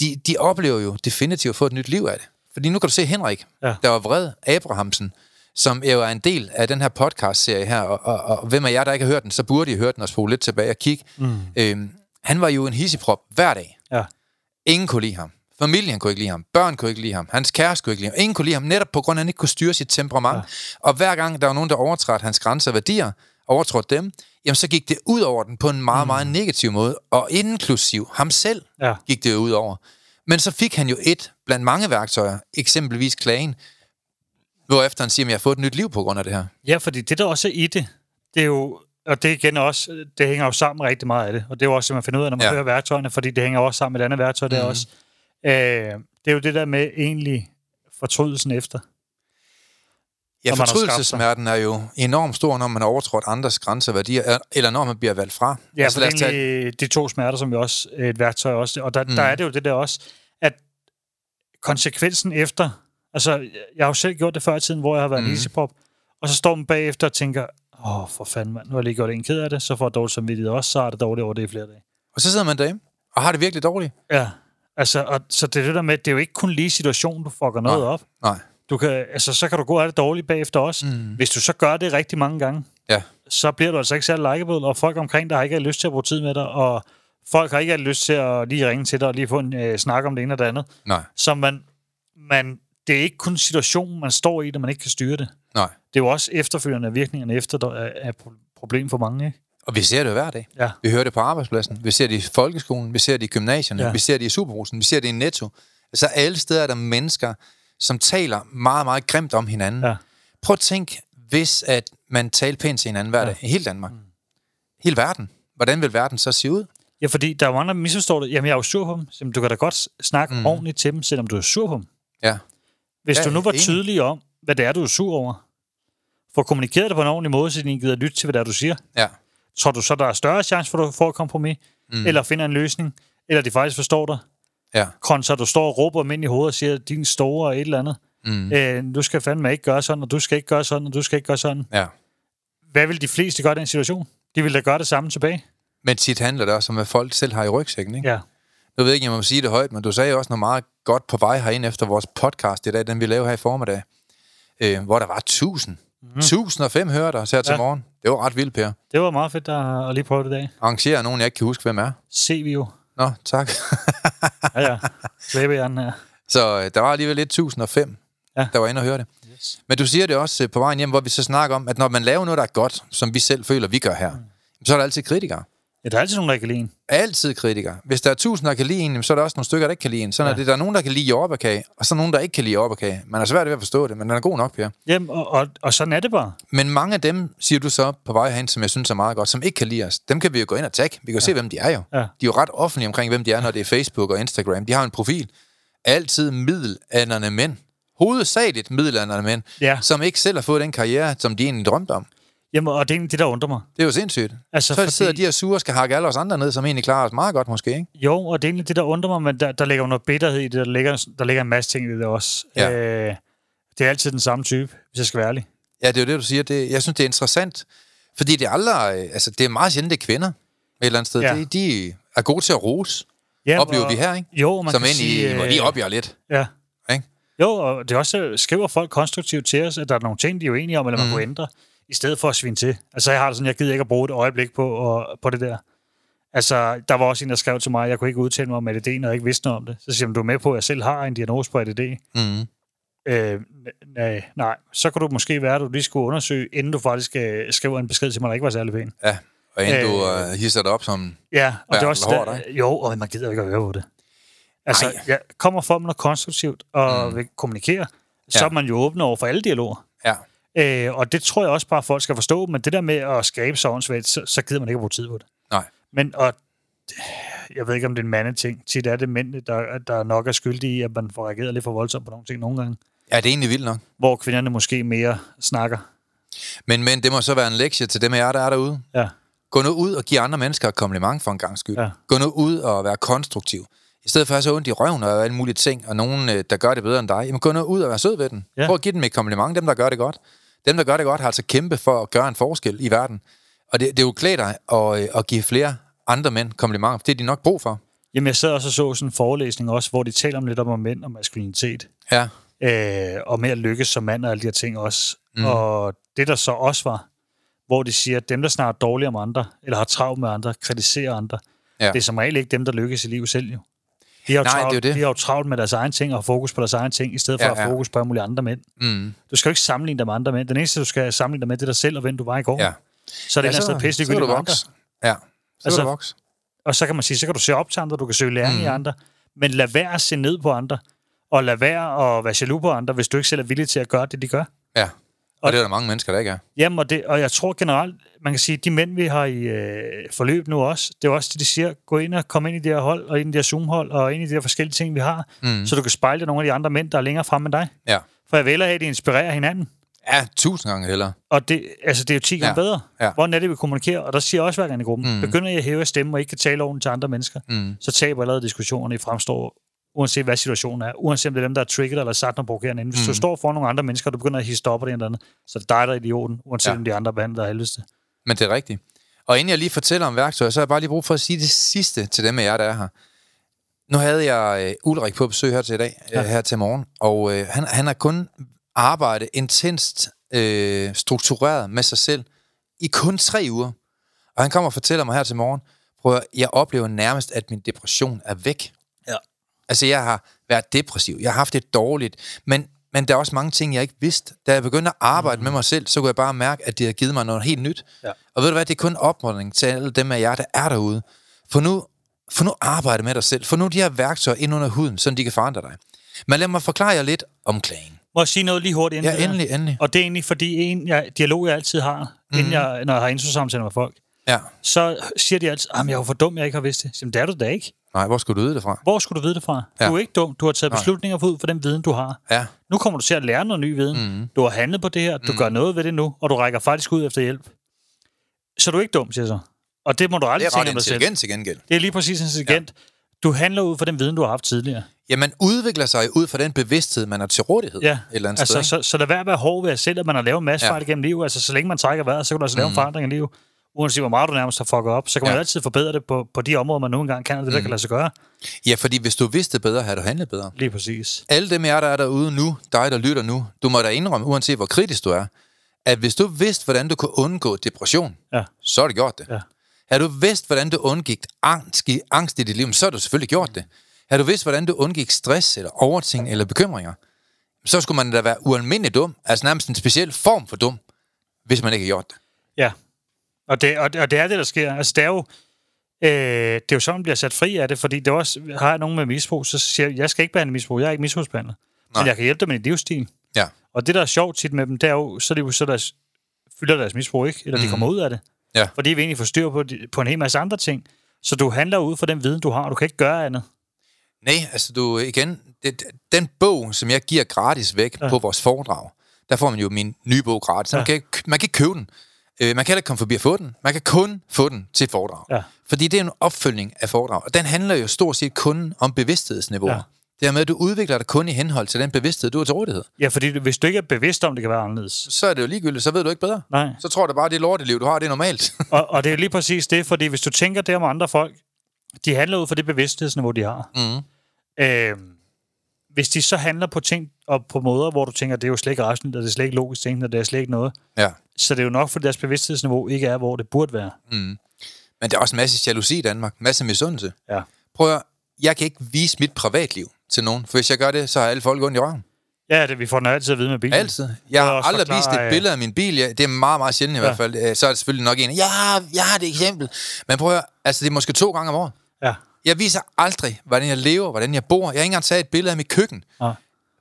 de, de oplever jo definitivt at få et nyt liv af det. Fordi nu kan du se Henrik, Ja. der var vred, Abrahamsen, som jo er en del af den her podcast-serie her, og, og, og hvem af jer, der ikke har hørt den, så burde I høre den og spole lidt tilbage og kigge. Mm. Øhm, han var jo en hisseprop hver dag. Ja. Ingen kunne lide ham. Familien kunne ikke lide ham. Børn kunne ikke lide ham. Hans kæreste kunne ikke lide ham. Ingen kunne lide ham, netop på grund af, at han ikke kunne styre sit temperament. Ja. Og hver gang der var nogen, der overtrådte hans grænser og værdier, overtrådte dem, jamen så gik det ud over den på en meget, meget negativ måde. Og inklusiv ham selv Ja. gik det ud over. Men så fik han jo et blandt mange værktøjer, eksempelvis klagen, hvorefter han siger, at jeg har fået et nyt liv på grund af det her. Ja, fordi det der også er i det, det er jo, og det igen også, det hænger jo sammen rigtig meget af det, og det er jo også, at man finder ud af, når man ja. Hører værktøjerne, fordi det hænger også sammen med et andet værktøj der Mhm. også. Øh, det er jo det der med egentlig fortrydelsen efter. Ja, fortrydelsesmerten er jo enormt stor, når man har overtrådt andres grænser og værdier, eller når man bliver valgt fra. Ja, altså, for det er tage- de to smerter, som jo også et værktøj også. Og der, mm. der er det jo det der også, at konsekvensen efter... Altså, jeg har jo selv gjort det før i tiden, hvor jeg har været mm. en easypop, og så står man bagefter og tænker, åh, for fanden mand, nu har jeg lige gjort en ked af det, så får jeg dårligt samvittighed også, så er det dårligt over det i flere dage. Og så sidder man derhjemme og har det virkelig dårligt. Ja, altså, og, så det er det der med, det er jo ikke kun lige situationen, du fucker noget Nej. op. Nej. Du kan, altså, så kan du gå af det dårligt bagefter også. Mm. Hvis du så gør det rigtig mange gange, Ja. så bliver du altså ikke særlig likeable, og folk omkring dig har ikke lyst til at bruge tid med dig, og folk har ikke lyst til at lige ringe til dig og lige få en øh, snak om det ene og det andet. Nej. Så man, man, det er ikke kun situationen, man står i, når man ikke kan styre det. Nej. Det er jo også efterfølgende virkningerne efter, der er, pro- problem for mange, ikke? Og vi ser det jo hver dag. Ja. Vi hører det på arbejdspladsen, vi ser det i folkeskolen, vi ser det i gymnasierne, Ja. ja. vi ser det i superbrusen, vi ser det i Netto. Altså alle steder er der mennesker, som taler meget, meget grimt om hinanden. Ja. Prøv at tænk, hvis at man talte pænt til hinanden hver dag i hele Danmark. Mm. Hele verden. Hvordan vil verden så se ud? Ja, fordi der er andre, der misforstår det. Jamen, jeg er jo sur på dem. Jamen, du kan da godt snakke mm. ordentligt til dem, selvom du er sur på dem. Ja. Hvis Ja, du nu var enig. tydelig om, hvad det er, du er sur over, få kommunikeret det på en ordentlig måde, så de gider lytte til, hvad det er, du siger, Ja. tror du så, der er større chance for, at du får et kompromis, mm. eller finder en løsning, eller de faktisk forstår dig, Ja. kontra du står og råber dem ind i hovedet og siger, din store og et eller andet. Mm. Øh, du skal fandme ikke gøre sådan, og du skal ikke gøre sådan, og du skal ikke gøre sådan. ja. Hvad vil de fleste gøre i den situation? De vil da gøre det samme tilbage. Men tit handler det også om, hvad folk selv har i rygsækken. Ikke? Ja. Nu ved jeg ikke, om jeg må sige det højt, men du sagde også noget meget godt på vej herinde efter vores podcast i dag, den vi lavede her i formiddag, øh, hvor der var 1000. Mm. 1005 hørte os her til Ja. morgen. Det var ret vildt, Per. Det var meget fedt at, at lige prøve det i dag. Arrangerer nogen, jeg ikke kan huske, hvem er. Se vi jo. Nå, tak. Ja, ja. Slæbehjernen her. Så øh, der var alligevel lidt 1005, Ja. der var inde og høre det. Yes. Men du siger det også øh, på vejen hjem, hvor vi så snakker om, at når man laver noget, der er godt, som vi selv føler, vi gør her, mm. så er der altid kritikere. Ja, der er altid nogen, der ikke kan lide en. Altid kritikere. Hvis der er tusind, der kan lide en, så er der også nogle stykker, der ikke kan lide en. Sådan. Ja. er det. Der er nogen, der kan lide jordbærkage, og så er nogen, der ikke kan lide jordbærkage. Man er svært ved at forstå det, men den er god nok, Per. Jamen, og, og, og sådan er det bare. Men mange af dem, siger du så på vej hen, som jeg synes er meget godt, som ikke kan lide os, dem kan vi jo gå ind og tagge. Vi kan jo ja. se, hvem de er jo. Ja. De er jo ret offentlige omkring, hvem de er, når det er Facebook og Instagram. De har en profil. Altid middelalderne mænd. Hovedsageligt middelalderne mænd, Ja. som ikke selv har fået den karriere, som de egentlig drømte om. Jamen, og det er det, der undrer mig. Det er jo sindssygt. Altså, så fordi- sidder de her sure og skal hakke alle os andre ned, som egentlig klarer os meget godt måske, ikke? Jo, og det er egentlig det, der undrer mig, men der, der ligger jo noget bitterhed i det. Der ligger, der ligger en masse ting i det også. Ja. Øh, det er altid den samme type, hvis jeg skal være ærlig. Ja, det er jo det, du siger. Det, jeg synes, det er interessant, fordi det er aldrig, øh, altså det er meget sjældent, det er kvinder et eller andet sted. Ja. De, de er gode til at rose, Ja, oplever og- vi her, ikke? Jo, man Som kan ind i, hvor de opgiver lidt, Ja. ikke? Jo, og det er også, skriver folk konstruktivt til os, at der er nogle ting, de er uenige om, eller man Mhm. kunne ændre, i stedet for at svine til. Altså, jeg har det sådan, jeg gider ikke at bruge et øjeblik på, og, på det der. Altså, der var også en, der skrev til mig, at jeg kunne ikke udtale mig om ADD, når jeg ikke vidste noget om det. Så siger han, du er med på, at jeg selv har en diagnose på ADD. Mm. Øh, nej, nej, så kunne du måske være, at du lige skulle undersøge, inden du faktisk øh, skriver en besked til mig, der ikke var særlig pæn. Ja, og inden øh, du Øh. uh, hisser dig op som... Ja, og det er også... hård, Der, jo, og man gider ikke at høre på det. Altså, Ej. jeg kommer for med noget konstruktivt og Mm. vil kommunikere, så Ja. er man jo åben over for alle dialoger. Ja, Øh, og det tror jeg også bare, folk skal forstå, men det der med at skabe så åndssvagt, så, så gider man ikke at bruge tid på det. nej. Men, og jeg ved ikke, om det er en mandeting. Tit er det mændene, der, der nok er skyldige i, at man får reageret lidt for voldsomt på nogle ting nogle gange. Ja, det er egentlig vildt nok. Hvor kvinderne måske mere snakker. Men, men det må så være en lektie til dem af jer, der er derude. Ja, Gå nu ud og giv andre mennesker et kompliment for en gang skyld. Ja. Gå nu ud og være konstruktiv. I stedet for at have så ondt i røven og alle mulige ting, og nogen, øh, der gør det bedre end dig, jamen gå nu ud og være sød ved den. Ja. Prøv at give dem et kompliment, dem der gør det godt. Dem, der gør det godt, har altså kæmpe for at gøre en forskel i verden. Og det, det er jo klædt dig at, øh, at give flere andre mænd komplimenter, det er de nok brug for. Jamen, jeg sad også og så sådan en forelæsning også, hvor de taler om lidt om mænd og maskulinitet. Ja, øh, og med at lykkes som mand og alle de her ting også. Mm. Og det der så også var, hvor de siger, at dem, der snakker dårligt om andre, eller har travlt med andre, kritiserer andre. Ja. det er som regel ikke dem, der lykkes i livet selv jo. De har jo, Nej, travlt, det er jo det. de har jo travlt med deres egen ting og fokus på deres egen ting, i stedet for Ja, at ja. fokus på alle mulige andre mænd. mm. Du skal jo ikke sammenligne dig med andre mænd. Den eneste, du skal sammenligne dig med, det er dig selv og hvem du var i går. ja. Så er det ja, et eller sted pisse med andre. Ja, så Altså, du vokse. Og så kan man sige, så kan du se op til andre, du kan søge læring mm. i andre, men lad være at se ned på andre, og lad være at være jaloux på andre, hvis du ikke selv er villig til at gøre det, de gør. Ja, og, og- det er der mange mennesker, der ikke er. Jamen, og, det, og jeg tror generelt, man kan sige, de mænd, vi har i øh, forløb nu også, det er også det, de siger, gå ind og kom ind i de her hold, og ind i de her Zoom-hold, og ind i de her forskellige ting, vi har, mm. så du kan spejle nogle af de andre mænd, der er længere fremme end dig. Ja, For jeg have, at de inspirerer hinanden. ja tusind gange heller. Og det, altså, det er jo 10 gange Ja, bedre. ja. Hvordan er det, vi kommunikerer? Og der siger også hver gang i gruppen, mm. begynder jeg at hæve stemmen og ikke kan tale ordentligt til andre mennesker, Mm. så taber allerede diskussionerne i fremstår, uanset hvad situationen er. Uanset om det er dem, der er trigget eller sagt noget provokerende ind. Hvis mm. du står for nogle andre mennesker, og du begynder at hisse op det eller andet, så er det dig, der er idioten, uanset ja. Ja. om de andre behandler er helveste. Men det er rigtigt. Og inden jeg lige fortæller om værktøjer, så har jeg bare lige brug for at sige det sidste til dem af jer, der er her. Nu havde jeg øh, Ulrik på besøg her til i dag, ja. øh, her til morgen, og øh, han, han har kun arbejdet intenst øh, struktureret med sig selv i kun tre uger. Og han kommer og fortæller mig her til morgen, prøv at, jeg oplever nærmest, at min depression er væk. Altså, jeg har været depressiv, jeg har haft det dårligt, men, men der er også mange ting, jeg ikke vidste. Da jeg begyndte at arbejde mm. med mig selv, så kunne jeg bare mærke, at det har givet mig noget helt nyt. Ja. Og ved du hvad, det er kun opmuntring til alle dem af jer, der er derude. For nu, for nu arbejde med dig selv. For nu de her værktøjer ind under huden, så de kan forandre dig. Men lad mig forklare jer lidt om klagen. Må jeg sige noget lige hurtigt? inden Ja, der? endelig, endelig. Og det er egentlig fordi en jeg, dialog, jeg altid har, mm. inden jeg, når jeg har introsamtaler med folk, Ja. så siger de altid, at jeg er jo for dum, jeg ikke har vidst det. Jamen, det er du da ikke. Nej, hvor skulle du vide det fra? Hvor skulle du vide det fra? Ja. Du er ikke dum. Du har taget beslutninger ud for den viden, du har. Ja, Nu kommer du til at lære noget ny viden. Mm. Du har handlet på det her. Du mm. gør noget ved det nu, og du rækker faktisk ud efter hjælp. Så du er ikke dum, siger jeg så. Og det må du det aldrig er tænke ret om dig selv. intelligent til gengæld. Det er lige præcis intelligent. Ja. Du handler ud fra den viden, du har haft tidligere. Ja, man udvikler sig ud fra den bevidsthed, man har til rådighed. Ja, Et eller andet altså, sted, ikke? så, så lad være at være hård ved at selv, at man har lavet en masse Ja. fejl gennem livet. Altså, så længe man trækker vejret, så kan du altså lave en forandring i livet. Uanset hvor meget du nærmest har fucket op, så kan man Ja. altid forbedre det på, på de områder, man nu engang kan, og det der kan lade sig gøre. Ja, fordi hvis du vidste bedre, havde du handlet bedre. Lige præcis. Alle dem jer, der er derude nu, dig, der lytter nu, du må da indrømme, uanset hvor kritisk du er, at hvis du vidste, hvordan du kunne undgå depression, Ja. så har du gjort det. Ja. Har du vidst, hvordan du undgik angst, i- angst i dit liv, så har du selvfølgelig gjort det. Har du vidst, hvordan du undgik stress, eller overting, eller bekymringer, så skulle man da være ualmindelig dum, altså nærmest en speciel form for dum, hvis man ikke har gjort det. Ja. Og det, og, og det er det, der sker. Altså, det er jo, øh, det er jo sådan, man bliver sat fri af det, fordi det også, har jeg nogen med misbrug, så siger jeg, jeg skal ikke behandle misbrug, jeg er ikke misbrugsbehandler. Men jeg kan hjælpe dem med en livsstil. Ja. Og det, der er sjovt tit med dem, det er jo, så er det jo så, der fylder deres misbrug ikke, eller de kommer ud af det. Ja. Fordi vi egentlig får styr på, på en hel masse andre ting. Så du handler ud fra den viden, du har, og du kan ikke gøre andet. Nej, altså du, igen, det, den bog, som jeg giver gratis væk ja. på vores foredrag, der får man jo min nye bog gratis. Ja. Man, kan, man kan ikke købe den. Øh, man kan ikke komme forbi at få den. Man kan kun få den til foredrag. Ja. Fordi det er en opfølgning af foredrag. Og den handler jo stort set kun om bevidsthedsniveauer. Ja. Det er med, at du udvikler dig kun i henhold til den bevidsthed, du har til rådighed. Ja, fordi hvis du ikke er bevidst om, det kan være anderledes. Så er det jo ligegyldigt, så ved du ikke bedre. Nej. Så tror du bare, at det lorteliv, du har, det er normalt. Og, og det er lige præcis det, fordi hvis du tænker det om andre folk, de handler ud fra det bevidsthedsniveau, de har. mm. Øh, hvis de så handler på ting og på måder, hvor du tænker, det er jo slet ikke rationelt, og det er slet ikke logisk tænkende, og det er slet ikke noget, Ja. så det er jo nok, fordi deres bevidsthedsniveau ikke er, hvor det burde være. Mm. Men der er også en masse jalousi i Danmark. Masse misundelse. Ja. Prøv at, jeg kan ikke vise mit privatliv til nogen, for hvis jeg gør det, så har alle folk ondt i røven. Ja, det, vi får den altid at vide med bilen. Altid. Jeg har aldrig forklare, vist et øh, billede af min bil. Ja, det er meget, meget sjældent i Ja. hvert fald. Øh, Så er det selvfølgelig nok en, jeg har, jeg har det eksempel. Men prøv at altså det er måske to gange om året. Ja. Jeg viser aldrig, hvordan jeg lever, hvordan jeg bor. Jeg har ikke engang taget et billede af mit køkken. Nej.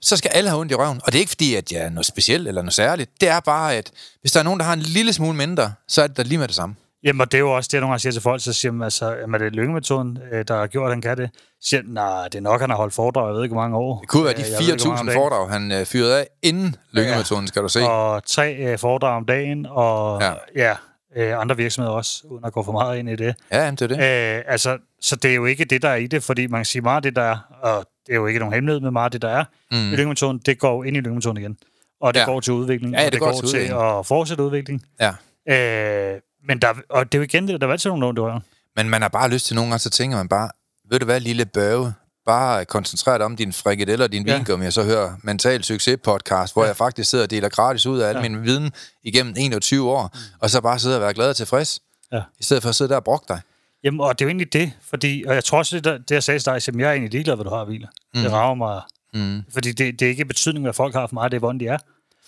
Så skal alle have ondt i røven. Og det er ikke fordi, at jeg er noget specielt eller noget særligt. Det er bare, at hvis der er nogen, der har en lille smule mindre, så er det da lige med det samme. Jamen, og det er jo også det, jeg nogle gange siger til folk, så siger man, altså, jamen, er det lyngemetoden, øh, der har gjort, at han kan det? Så siger, nej, det er nok, han har holdt foredrag, jeg ved ikke, hvor mange år. Det kunne være de Øh, jeg ved ikke, hvor mange om 4.000 dagen. foredrag, han øh, fyrede af inden lyngemetoden, skal du se. Og tre øh, foredrag om dagen, og Ja. ja, ja øh, andre virksomheder også, uden at gå for meget ind i det. Ja, jamen, det er det. Øh, altså, så det er jo ikke det, der er i det, fordi man kan sige meget af det, der er, og det er jo ikke nogen hemmelighed med meget af det, der er mm. i lyngemetoden, det går ind i lyngemetoden igen. Og det Ja. går til udvikling, Ja, ja, og det det, går går til til, udvikling. at fortsætte udvikling. Ja. Øh, men der, og det er jo igen det, der er altid nogen, der er Men man har bare lyst til nogle gange, så tænker man bare, ved du hvad, lille børge, bare koncentrere dig om din frikadelle og din Ja. vingummi, og så hør Mental Succes podcast, hvor Ja. jeg faktisk sidder og deler gratis ud af al Ja. min viden igennem 21 år, og så bare sidde og være glad og tilfreds, Ja. i stedet for at sidde der og brokke dig. Jamen, og det er jo egentlig det, fordi, og jeg tror også, det, der, det jeg sagde til dig, at jeg er egentlig ligeglad, hvad du har af biler. Mm. Det rager mig, Mm. fordi det, det er ikke betydning, hvad folk har for mig, det er, hvordan de er.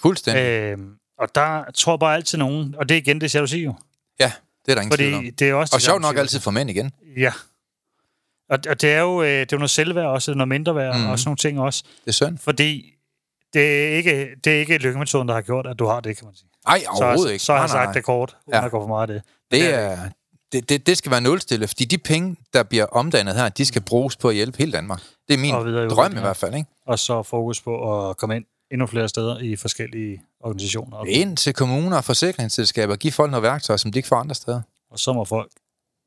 Fuldstændig. Øh, og der tror bare altid nogen, og det er igen det jalousi jo. Ja, det er der ingen tvivl om. Fordi det er også Og sjovt nok altid for mænd igen. Ja. Og, og det er jo øh, det er jo noget selvværd også, noget mindre værd, mm. og sådan nogle ting også. Det er synd. Fordi det er ikke, det er ikke lykkemetoden, der har gjort, at du har det, kan man sige. Ej, Så, overhovedet har- ikke. så har Nej, jeg nej, sagt nej. det kort, uden Ja. at gå for meget af det. Det, er, det, det, det skal være nulstille, fordi de penge, der bliver omdannet her, de skal bruges på at hjælpe hele Danmark. Det er min videre drøm i hvert fald, ikke? Og så fokus på at komme ind endnu flere steder i forskellige organisationer. Ind til kommuner og forsikringsselskaber, give folk noget værktøj, som de ikke får andre steder. og så må folk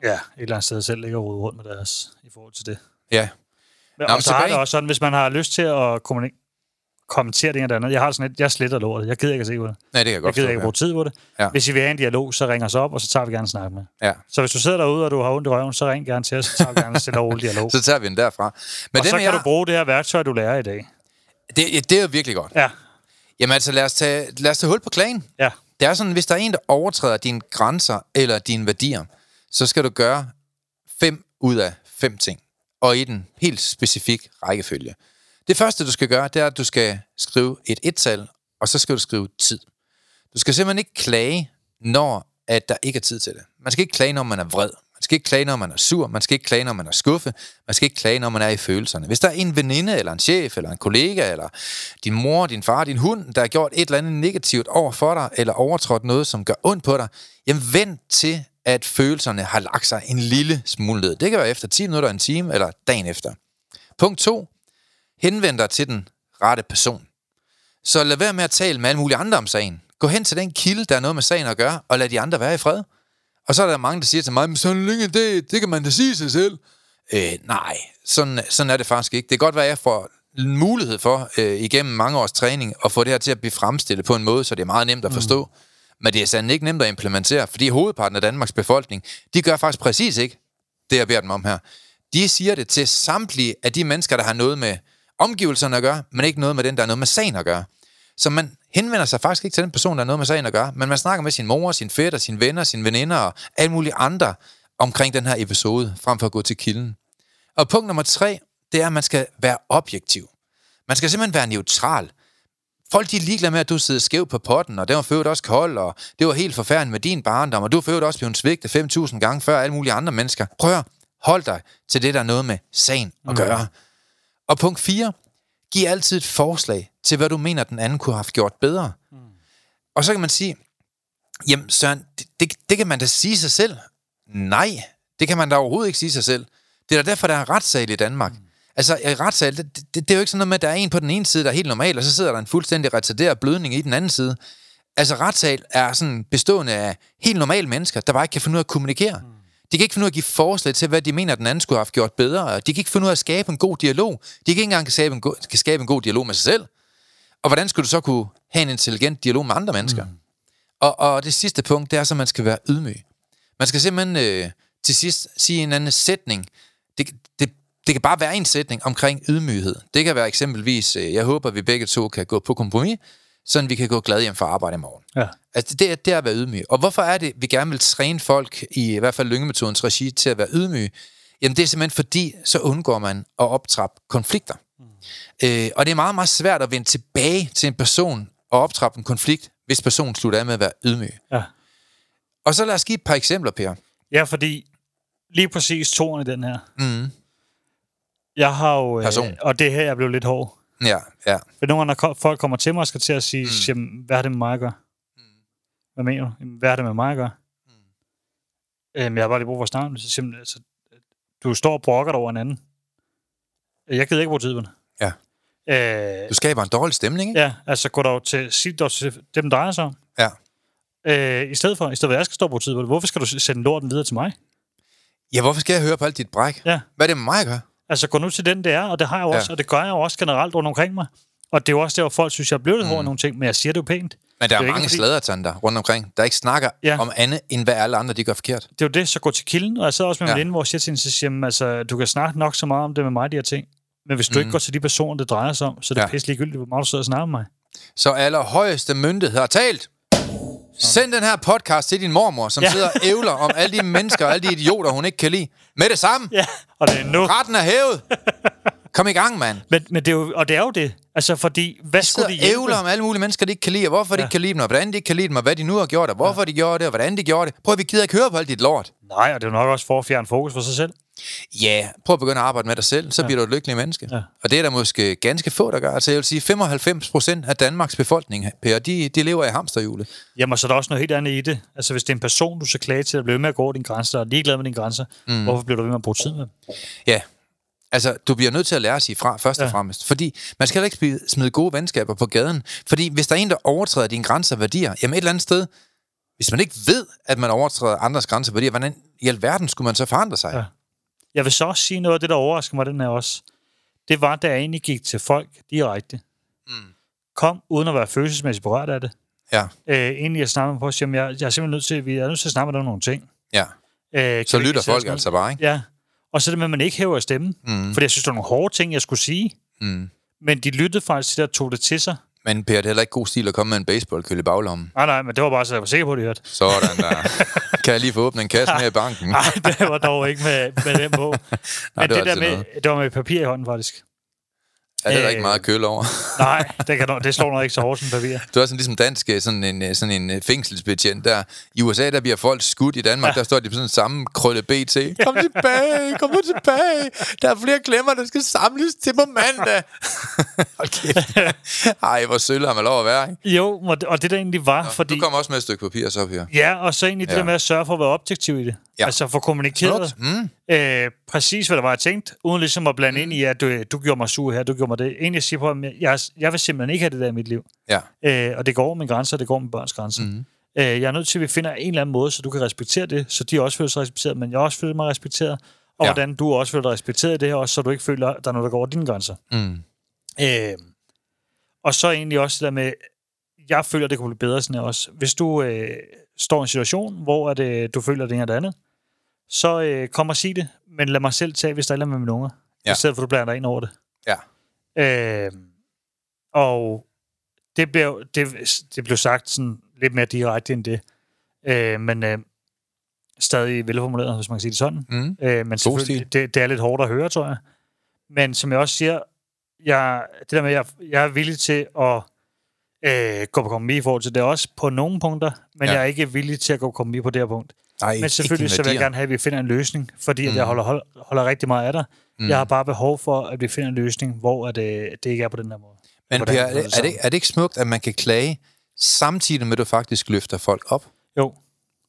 ja, et eller andet sted selv ligge og rundt med deres i forhold til det. Ja, Men, men og så er det tilbage- også sådan, hvis man har lyst til at kommentere det ene eller andet. Jeg har sådan et, jeg sletter lortet. Jeg gider ikke at se på det. Nej, det kan jeg Jeg godt gider ikke bruge tid på det. Ja. Hvis I vil have en dialog, så ring os op, og så tager vi gerne snak med. ja. Så hvis du sidder derude, og du har ondt i røven, så ring gerne til os, så tager vi gerne en stille og dialog. Så tager vi den derfra. Men og det, så kan jeg, du bruge det her værktøj, du lærer i dag. det, det er jo virkelig godt. Ja, Jamen altså, lad os tage, lad os tage hul på klagen. ja. Det er sådan, hvis der er en, der overtræder dine grænser eller dine værdier, så skal du gøre fem ud af fem ting. Og i den helt specifik rækkefølge. Det første, du skal gøre, det er, at du skal skrive et et-tal, og så skal du skrive tid. Du skal simpelthen ikke klage, når at der ikke er tid til det. Man skal ikke klage, når man er vred. Man skal ikke klage, når man er sur. Man skal ikke klage, når man er skuffet. Man skal ikke klage, når man er i følelserne. Hvis der er en veninde, eller en chef, eller en kollega, eller din mor, din far, din hund, der har gjort et eller andet negativt over for dig, eller overtrådt noget, som gør ondt på dig, jamen vent til, at følelserne har lagt sig en lille smule ned. Det kan være efter 10 minutter, en time, eller dagen efter. Punkt 2. Henvend dig til den rette person. Så lad være med at tale med alle mulige andre om sagen. Gå hen til den kilde, der er noget med sagen at gøre, og lad de andre være i fred. Og så er der mange, der siger til mig, men sådan længe det, det kan man da sige sig selv. Øh, nej, sådan, sådan er det faktisk ikke. Det kan godt være, at jeg får en mulighed for, øh, igennem mange års træning, at få det her til at blive fremstillet på en måde, så det er meget nemt at forstå. Mm. Men det er sandt ikke nemt at implementere, fordi hovedparten af Danmarks befolkning, de gør faktisk præcis ikke det, jeg beder dem om her. De siger det til samtlige af de mennesker, der har noget med omgivelserne at gøre, men ikke noget med den, der har noget med sagen at gøre. Så man henvender sig faktisk ikke til den person, der har noget med sagen at gøre, men man snakker med sin mor, sin fætter, sine venner, sine veninder og alle mulige andre omkring den her episode, frem for at gå til kilden. Og punkt nummer tre, det er, at man skal være objektiv. Man skal simpelthen være neutral. Folk de er ligeglade med, at du sidder skæv på potten, og det var øvrigt også kold, og det var helt forfærdeligt med din barndom, og du er øvrigt også blevet svigtet 5.000 gange før alle mulige andre mennesker. Prøv at hold dig til det, der er noget med sagen at gøre. Og punkt 4. Giv altid et forslag til, hvad du mener, den anden kunne have gjort bedre. Mm. Og så kan man sige, jamen Søren, det, det, det kan man da sige sig selv. Nej, det kan man da overhovedet ikke sige sig selv. Det er da derfor, der er retssal i Danmark. Mm. Altså, i retssal, det, det, det er jo ikke sådan noget med, at der er en på den ene side, der er helt normal, og så sidder der en fuldstændig retarderet blødning i den anden side. Altså, retssal er sådan bestående af helt normale mennesker, der bare ikke kan finde ud af at kommunikere. Mm. De kan ikke finde ud af at give forslag til, hvad de mener, den anden skulle have haft gjort bedre. De kan ikke finde ud af at skabe en god dialog. De kan ikke engang skabe en, go- kan skabe en god dialog med sig selv. Og hvordan skulle du så kunne have en intelligent dialog med andre mennesker? Mm. Og, og det sidste punkt, det er så, at man skal være ydmyg. Man skal simpelthen øh, til sidst sige en anden sætning. Det, kan bare være en sætning omkring ydmyghed. Det kan være eksempelvis, øh, jeg håber, vi begge to kan gå på kompromis, sådan vi kan gå glade hjem fra arbejde i morgen. Ja. Altså, det, er, det er at være ydmyg. Og hvorfor er det, vi gerne vil træne folk, i, i hvert fald lyngemetodens regi, til at være ydmyge? Jamen, det er simpelthen fordi, så undgår man at optrappe konflikter. Mm. Øh, og det er meget, meget svært at vende tilbage til en person og optrappe en konflikt, hvis personen slutter af med at være ydmyg. Ja. Og så lad os give et par eksempler, Per. Ja, fordi lige præcis toren i den her. Mm. Jeg har jo... Øh, Person. og det her, jeg blev lidt hård. Ja, ja. For nogle gange, når folk kommer til mig og skal til at sige, mm. jamen, hvad har det med mig at gøre? Hvad mener du? Jamen, hvad har det med mig at gøre? Mm. Øhm, jeg har bare lige brug for at snakke. Så jeg, altså, du står og brokker dig over en anden. Jeg gider ikke bruge tid på det. Ja. Øh, Du skaber en dårlig stemning, ikke? ja, altså gå dog til, sig dog til dem, drejer sig om. Ja. Øh, I stedet for, i stedet for, at jeg skal stå og bruge tid på det, hvorfor skal du sende lorten videre til mig? Ja, hvorfor skal jeg høre på alt dit bræk? Ja. Hvad er det med mig at gøre? Altså, gå nu til den, det er, og det har jeg jo Ja. også, og det gør jeg jo også generelt rundt omkring mig. Og det er jo også der, hvor folk synes, jeg er blevet lidt hård Mm. nogle ting, men jeg siger det jo pænt. Men der er, er mange fordi- sladertander rundt omkring, der ikke snakker Ja. om andet, end hvad alle andre de gør forkert. Det er jo det, så gå til kilden, og jeg sidder også med Ja. min ven, hvor jeg siger til hende, så siger, jeg, altså, du kan snakke nok så meget om det med mig, de her ting. Men hvis du mm. ikke går til de personer, det drejer sig om, så er det ja. pisse ligegyldigt, hvor meget du sidder og snakker med mig. Så allerhøjeste myndighed har talt. Send den her podcast til din mormor, som. Ja. sidder og ævler om alle de mennesker og alle de idioter, hun ikke kan lide. Med det samme. Ja, og det er nu. Retten er hævet. Kom i gang, mand. Men, men det er jo, og det er jo det. Altså, fordi, hvad De skulle de hjælpe? ævler om alle mulige mennesker, de ikke kan lide, og hvorfor ja. de ikke kan lide dem, og hvordan de ikke kan lide dem, og hvad de nu har gjort, og hvorfor ja. de gjorde det, og hvordan de gjorde det. Prøv at vi gider ikke høre på alt dit lort. Nej, og det er jo nok også for at fjerne fokus for sig selv. Ja, prøv at begynde at arbejde med dig selv, så ja. bliver du et lykkeligt menneske. Ja. Og det er der måske ganske få, der gør. Altså jeg vil sige, 95 procent af Danmarks befolkning, Per, de, de lever i hamsterhjulet. Jamen, så er der også noget helt andet i det. Altså, hvis det er en person, du skal klage til, at blive ved med at gå dine grænser, og ligeglad med dine grænser, mm. hvorfor bliver du ved med at bruge tid med dem? Ja, altså du bliver nødt til at lære at sige fra, først og Ja. fremmest. Fordi man skal heller ikke smide- gode venskaber på gaden. Fordi hvis der er en, der overtræder dine grænser og værdier, jamen et eller andet sted, hvis man ikke ved, at man overtræder andres grænser og værdier, hvordan i alverden skulle man så forandre sig? Ja. Jeg vil så også sige noget af det, der overrasker mig, den her også. Det var, da jeg egentlig gik til folk direkte. Mm. Kom uden at være følelsesmæssigt berørt af det. Ja, Øh, egentlig jeg snakker på, at jeg, jeg er simpelthen nødt til, vi er nødt til at snakke om nogle ting. ja. Øh, Så lytter folk altså bare, ikke? Ja. Og så det med, at man ikke hæver stemmen. Mm. Fordi jeg synes, det var nogle hårde ting, jeg skulle sige. Mm. Men de lyttede faktisk til det og tog det til sig. Men Per, det er heller ikke god stil at komme med en baseballkølle i baglommen. Nej, nej, men det var bare så, jeg var sikker på, at de hørte. Sådan der. kan jeg lige få åbnet en kasse mere i banken? Nej, det var dog ikke med, med den på. Men det var det, der med, noget. det var med papir i hånden, faktisk. Ja, det er der Øh, ikke meget køl over. Nej, det, kan, det slår nok ikke så hårdt som papir. Du er sådan ligesom dansk, øh, sådan en, øh, sådan en øh, fængselsbetjent der. I USA, der bliver folk skudt. I Danmark. Ja. der står de på sådan samme krølle BT. Kom tilbage, kom nu tilbage. Der er flere klemmer, der skal samles til på mandag. Hold kæft. Ej, hvor sølle har man lov at være, ikke? Jo, og det, det der egentlig var, fordi... Du kommer også med et stykke papir så her. Ja, og så egentlig det Ja. der med at sørge for at være objektiv i det. Ja. Altså få kommunikeret Mm. øh, præcis, hvad der var, jeg tænkt, uden ligesom at blande mm. ind i, at du, du gjorde mig sur her, du gjorde mig det. Egentlig sige på, at jeg, jeg vil simpelthen ikke have det der i mit liv. Ja. Øh, og det går over mine grænser, og det går over mine børns grænser. Mm. Øh, jeg er nødt til, at vi finder en eller anden måde, så du kan respektere det, så de også føler sig respekteret, men jeg også føler mig respekteret, og ja. hvordan du også føler dig respekteret i det her, også, så du ikke føler, at der er noget, der går over dine grænser. Mm. Øh, og så egentlig også det der med, jeg føler, det kunne blive bedre sådan her også. Hvis du øh, står i en situation, hvor at, øh, du føler det ene eller det andet, så øh, kom og sig det, men lad mig selv tage, hvis der er med mine unger, Ja. i stedet for, at du blander dig ind over det. Ja. Øh, og det blev, det, det blev sagt sådan lidt mere direkte end det. Øh, men øh, stadig velformuleret, hvis man kan sige det sådan. Mm. Øh, men selvfølgelig, det, det er lidt hårdt at høre, tror jeg. Men som jeg også siger, jeg, det der med, at jeg, jeg er villig til at øh, gå på kompromis i forhold til det også på nogle punkter, men Ja. jeg er ikke villig til at gå på kompromis på det her punkt. Ej, Men selvfølgelig så vil jeg gerne have, at vi finder en løsning, fordi at jeg holder, hold- holder rigtig meget af dig. Mm. Jeg har bare behov for, at vi finder en løsning, hvor at, øh, det ikke er på den her måde. Men Hvordan Per, er det er, det, er det ikke smukt, at man kan klage, samtidig med, at du faktisk løfter folk op? Jo,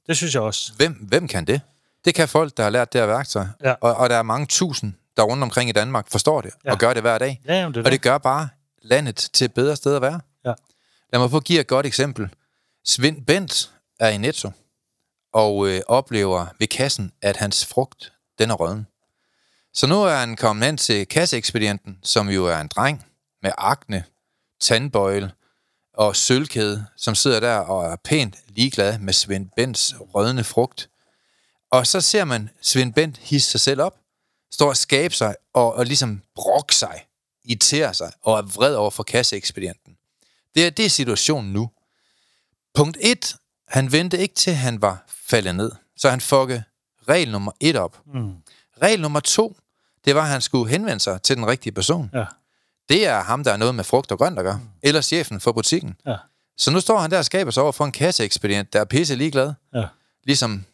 det synes jeg også. Hvem, hvem kan det? Det kan folk, der har lært det her værktøj. Ja. Og, og der er mange tusind, der rundt omkring i Danmark forstår det, ja. Og gør det hver dag. Ja, jamen, det Og det gør bare landet til et bedre sted at være. Ja. Lad mig få give et godt eksempel. Svend Bent er i Netto, og øh, oplever ved kassen, at hans frugt, den er røden. Så nu er han kommet hen til kasseekspedienten, som jo er en dreng med akne, tandbøjle og sølvkæde, som sidder der og er pænt ligeglad med Svend Bents rødne frugt. Og så ser man Svend Bent hisse sig selv op, står og skabe sig og, og ligesom brok sig, irriterer sig og er vred over for kasseekspedienten. Det er, det er situationen nu. Punkt 1. Han ventede ikke til, han var faldet ned. Så han fuckede regel nummer 1 op. Mm. Regel nummer 2, det var, at han skulle henvende sig til den rigtige person. Ja. Det er ham, der er noget med frugt og grønt at gøre. Eller chefen for butikken. Ja. Så nu står han der og skaber sig over for en kasseekspedient, der er pisse ligeglad. Ja. Ligesom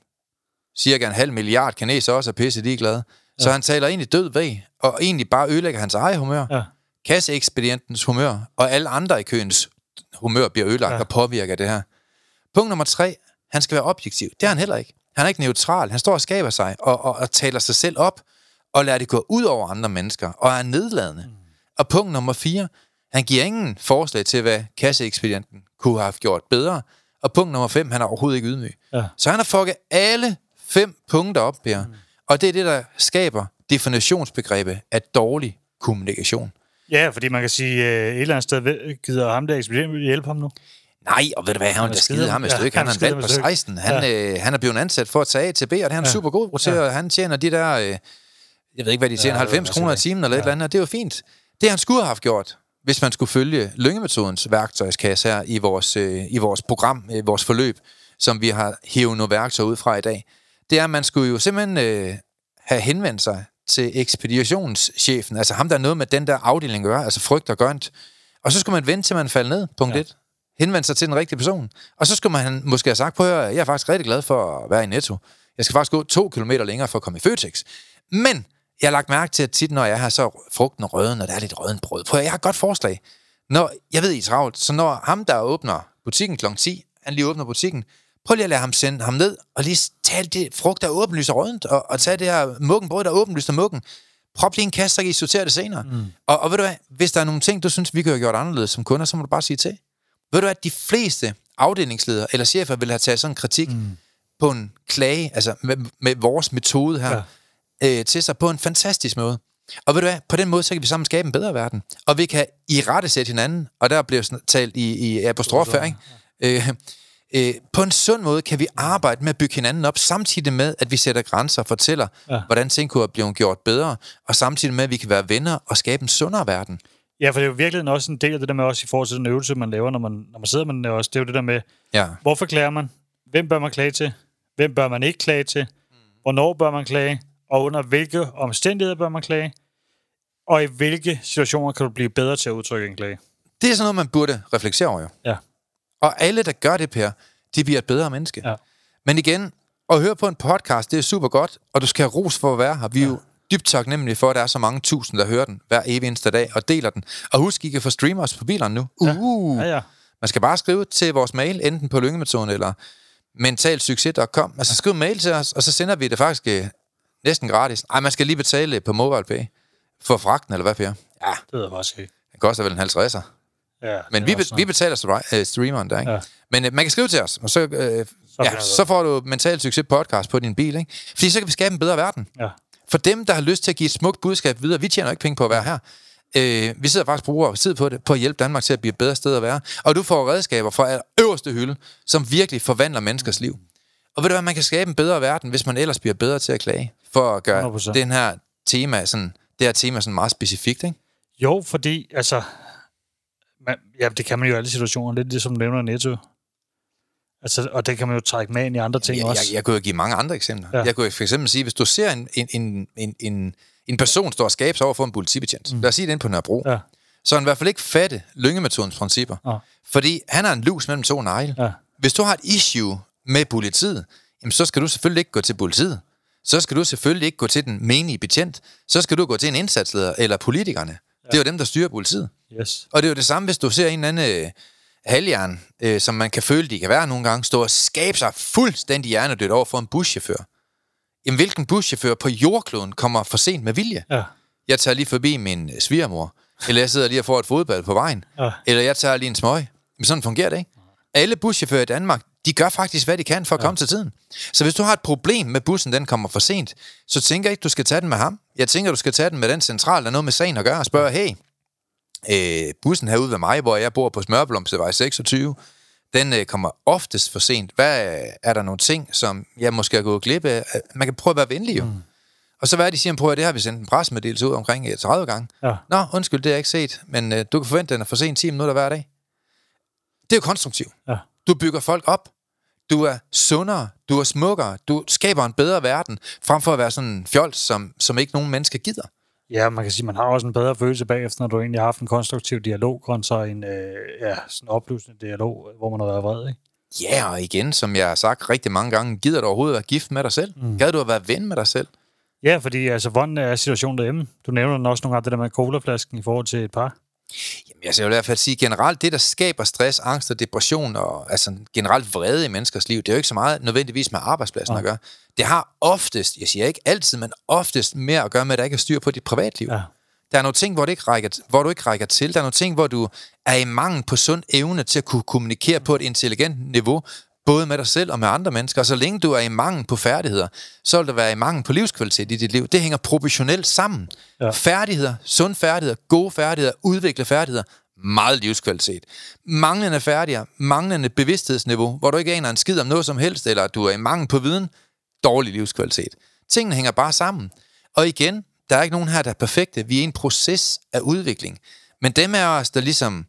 cirka en halv milliard kineser også er pisse ligeglade. Så han taler egentlig død væg, og egentlig bare ødelægger hans eget humør. Ja. Kasseekspedientens humør, og alle andre i køens humør bliver ødelagt Ja. ja. og påvirker det her. Punkt nummer tre, han skal være objektiv. Det er han heller ikke. Han er ikke neutral. Han står og skaber sig, og, og, og taler sig selv op, og lader det gå ud over andre mennesker, og er nedladende. Mm. Og punkt nummer fire, han giver ingen forslag til, hvad kasseekspedienten kunne have gjort bedre. Og punkt nummer fem, han er overhovedet ikke ydmyg. Ja. Så han har fucket alle fem punkter op her. Mm. Og det er det, der skaber definitionsbegrebet af dårlig kommunikation. Ja, fordi man kan sige, øh, et eller andet sted gider ham der ekspedient hjælpe ham nu. Nej, og ved du hvad, han er er da skide- ham et ja, stykke. han Han er er en skide valg ham på et stykke. 16. Han, øh, han er blevet ansat for at tage A til B, og det er han Ja. super god til. Ja. og Han tjener de der, øh, jeg ved ikke hvad de tjener, Ja, 90 det er kroner i timen eller et Ja. eller andet, og det er jo fint. Det han skulle have haft gjort, hvis man skulle følge lyngemetodens værktøjskasse her i vores, øh, i vores program, i vores forløb, som vi har hævet nogle værktøjer ud fra i dag, det er, at man skulle jo simpelthen øh, have henvendt sig til ekspeditionschefen, altså ham, der er noget med den der afdeling at gøre, altså frygt og grønt. Og så skulle man vente til man falder ned, punkt Ja. 1. Henvende sig til den rigtige person. Og så skulle man måske have sagt, prøv at jeg er faktisk rigtig glad for at være i Netto. Jeg skal faktisk gå to kilometer længere for at komme i Føtex. Men jeg har lagt mærke til, at tit, når jeg har så frugten og røden, og der er lidt røden brød. Prøv at, jeg har et godt forslag. Når, jeg ved, I er travlt, så når ham, der åbner butikken kl. 10, han lige åbner butikken, prøv lige at lade ham sende ham ned, og lige tage det frugt, der er åbenlyst og rødent, og, og tage det her muggen brød, der er åbenlyst og muggen. Prop lige en kasse, så kan I sortere det senere. Mm. Og, og ved du hvad, hvis der er nogle ting, du synes, vi kan have gjort anderledes som kunder, så må du bare sige til. Ved du hvad, de fleste afdelingsledere eller chefer vil have taget sådan en kritik mm. på en klage, altså med, med vores metode her, ja. øh, til sig på en fantastisk måde. Og ved du hvad, på den måde, så kan vi sammen skabe en bedre verden. Og vi kan i rette sætte hinanden, og der bliver talt i, i apostrof her, ikke? Øh, øh, på en sund måde kan vi arbejde med at bygge hinanden op, samtidig med, at vi sætter grænser og fortæller, Ja. hvordan ting kunne have blevet gjort bedre, og samtidig med, at vi kan være venner og skabe en sundere verden. Ja, for det er jo virkelig også en del af det der med også i forhold til den øvelse, man laver, når man, når man sidder med den også. Det er jo det der med, Ja. hvorfor klager man? Hvem bør man klage til? Hvem bør man ikke klage til? Hvornår bør man klage? Og under hvilke omstændigheder bør man klage? Og i hvilke situationer kan du blive bedre til at udtrykke en klage? Det er sådan noget, man burde reflektere over, jo. Ja. Og alle, der gør det, Per, de bliver et bedre menneske. Ja. Men igen, at høre på en podcast, det er super godt, og du skal have ros for at være her. Vi er jo dybt taknemmelige for, at der er så mange tusind, der hører den hver evig eneste dag og deler den. Og husk, I kan få streamers på bilerne nu. Uh. Ja, ja. Man skal bare skrive til vores mail, enten på lyngemetoden eller mentalsucces.com. Altså skriv mail til os, og så sender vi det faktisk øh, næsten gratis. Ej, man skal lige betale på MobilePay for fragten, eller hvad, Per? Ja, Det ved jeg faktisk ikke. det koster vel en 50'er. Ja, Men vi, be, vi betaler øh, streameren der, ikke? Ja. Ja. Men øh, man kan skrive til os, og så, øh, ja, finder du så får du Mental Succes podcast på din bil, ikke? Fordi så kan vi skabe en bedre verden. Ja. For dem, der har lyst til at give et smukt budskab videre, vi tjener ikke penge på at være her. Øh, vi sidder faktisk og bruger tid på det, på at hjælpe Danmark til at blive et bedre sted at være. Og du får redskaber fra øverste hylde, som virkelig forvandler menneskers liv. Og ved du hvad, man kan skabe en bedre verden, hvis man ellers bliver bedre til at klage, for at gøre 100%. den her tema sådan, det her tema sådan meget specifikt, ikke? Jo, fordi, altså... Man, ja, det kan man jo i alle situationer. Lidt ligesom du nævner Netto. Altså, og det kan man jo trække med ind i andre ting jeg, også. Jeg, jeg kunne jo give mange andre eksempler. Ja. Jeg kunne for eksempel sige, hvis du ser en, en, en, en, en, en person stå og skabe sig over for en politibetjent, mm. lad os sige det på Nørrebro, Ja. så er han i hvert fald ikke fatte lyngemetodens principper. Ja. Fordi han har en lus mellem to negle. Ja. Hvis du har et issue med politiet, jamen så skal du selvfølgelig ikke gå til politiet. Så skal du selvfølgelig ikke gå til den menige betjent. Så skal du gå til en indsatsleder eller politikerne. Ja. Det er jo dem, der styrer politiet. Yes. Og det er jo det samme, hvis du ser en eller anden øh, halvjern, øh, som man kan føle, de kan være nogle gange, stå og skabe sig fuldstændig hjernedødt over for en buschauffør. Jamen, hvilken buschauffør på jordkloden kommer for sent med vilje? Ja. Jeg tager lige forbi min øh, svigermor, eller jeg sidder lige og får et fodbad på vejen, Ja. eller jeg tager lige en smøg. Men sådan fungerer det ikke. Alle buschauffører i Danmark, de gør faktisk, hvad de kan for at ja. komme til tiden. Så hvis du har et problem med bussen, den kommer for sent, så tænker jeg ikke, du skal tage den med ham. Jeg tænker, du skal tage den med den central, der er noget med sagen at gøre, og spørge, hey, øh, bussen herude ved mig, hvor jeg bor på Smørblomstevej 26, den øh, kommer oftest for sent. Hvad øh, er der nogle ting, som jeg måske har gået glip af? Øh, Man kan prøve at være venlig jo. Mm. Og så hvad er det, de siger, prøv at det har vi sendt en pressemeddelelse ud omkring øh, 30 gange. Ja. Nå, undskyld, det har jeg ikke set, men øh, du kan forvente, at den er for sent 10 minutter hver dag. Det er jo konstruktivt. Ja. Du bygger folk op. Du er sundere, du er smukkere, du skaber en bedre verden, frem for at være sådan en fjols, som, som ikke nogen mennesker gider. Ja, man kan sige, man har også en bedre følelse bagefter, når du egentlig har haft en konstruktiv dialog, kontra en øh, ja, sådan oplysende dialog, hvor man har været vred, ikke? Ja, og igen, som jeg har sagt rigtig mange gange, gider du overhovedet være gift med dig selv? Mm. Gad du at være ven med dig selv? Ja, fordi altså, hvordan er situationen derhjemme? Du nævner den også nogle gange, det der med colaflasken i forhold til et par. Jamen, jeg skal i hvert fald sige, generelt det, der skaber stress, angst og depression, og altså generelt vrede i menneskers liv, det er jo ikke så meget nødvendigvis med arbejdspladsen ja. at gøre. Det har oftest, jeg siger ikke altid, men oftest mere at gøre med, at der ikke er styr på dit privatliv. Ja. Der er nogle ting, hvor, det ikke rækker, hvor du ikke rækker til. Der er nogle ting, hvor du er i mangel på sund evne til at kunne kommunikere på et intelligent niveau, både med dig selv og med andre mennesker. Og så længe du er i mangel på færdigheder, så vil der være i mangel på livskvalitet i dit liv. Det hænger proportionelt sammen. Ja. Færdigheder, sund færdigheder, gode færdigheder, udvikle færdigheder, meget livskvalitet. Manglende færdigheder, manglende bevidsthedsniveau, hvor du ikke aner en skid om noget som helst, eller du er i mangel på viden, dårlig livskvalitet. Tingene hænger bare sammen. Og igen, der er ikke nogen her, der er perfekte. Vi er i en proces af udvikling. Men dem af os, der ligesom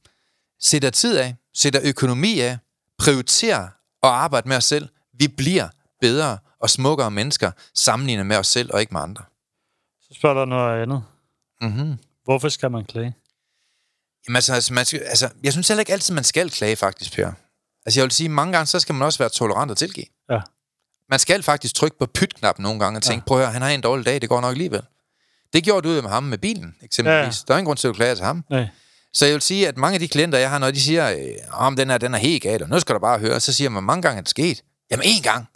sætter tid af, sætter økonomi af, prioriterer og arbejder med os selv, vi bliver bedre og smukkere mennesker sammenlignet med os selv og ikke med andre. Så spørger der noget andet. Mm-hmm. Hvorfor skal man klage? Jamen altså, altså, man skal, altså, jeg synes heller ikke altid, man skal klage faktisk, Per. Altså jeg vil sige, mange gange, så skal man også være tolerant og tilgive. Ja. Man skal faktisk trykke på pytknappen nogle gange og tænke, ja. prøv at høre, han har en dårlig dag, det går nok alligevel. Det gjorde du med ham med bilen, eksempelvis. Ja, ja. Der er ingen grund til at klage til ham. Nej. Så jeg vil sige, at mange af de klienter, jeg har, når de siger, om den er, den er helt gal, og nu skal du bare høre, så siger man, mange gange er det sket. Jamen en gang.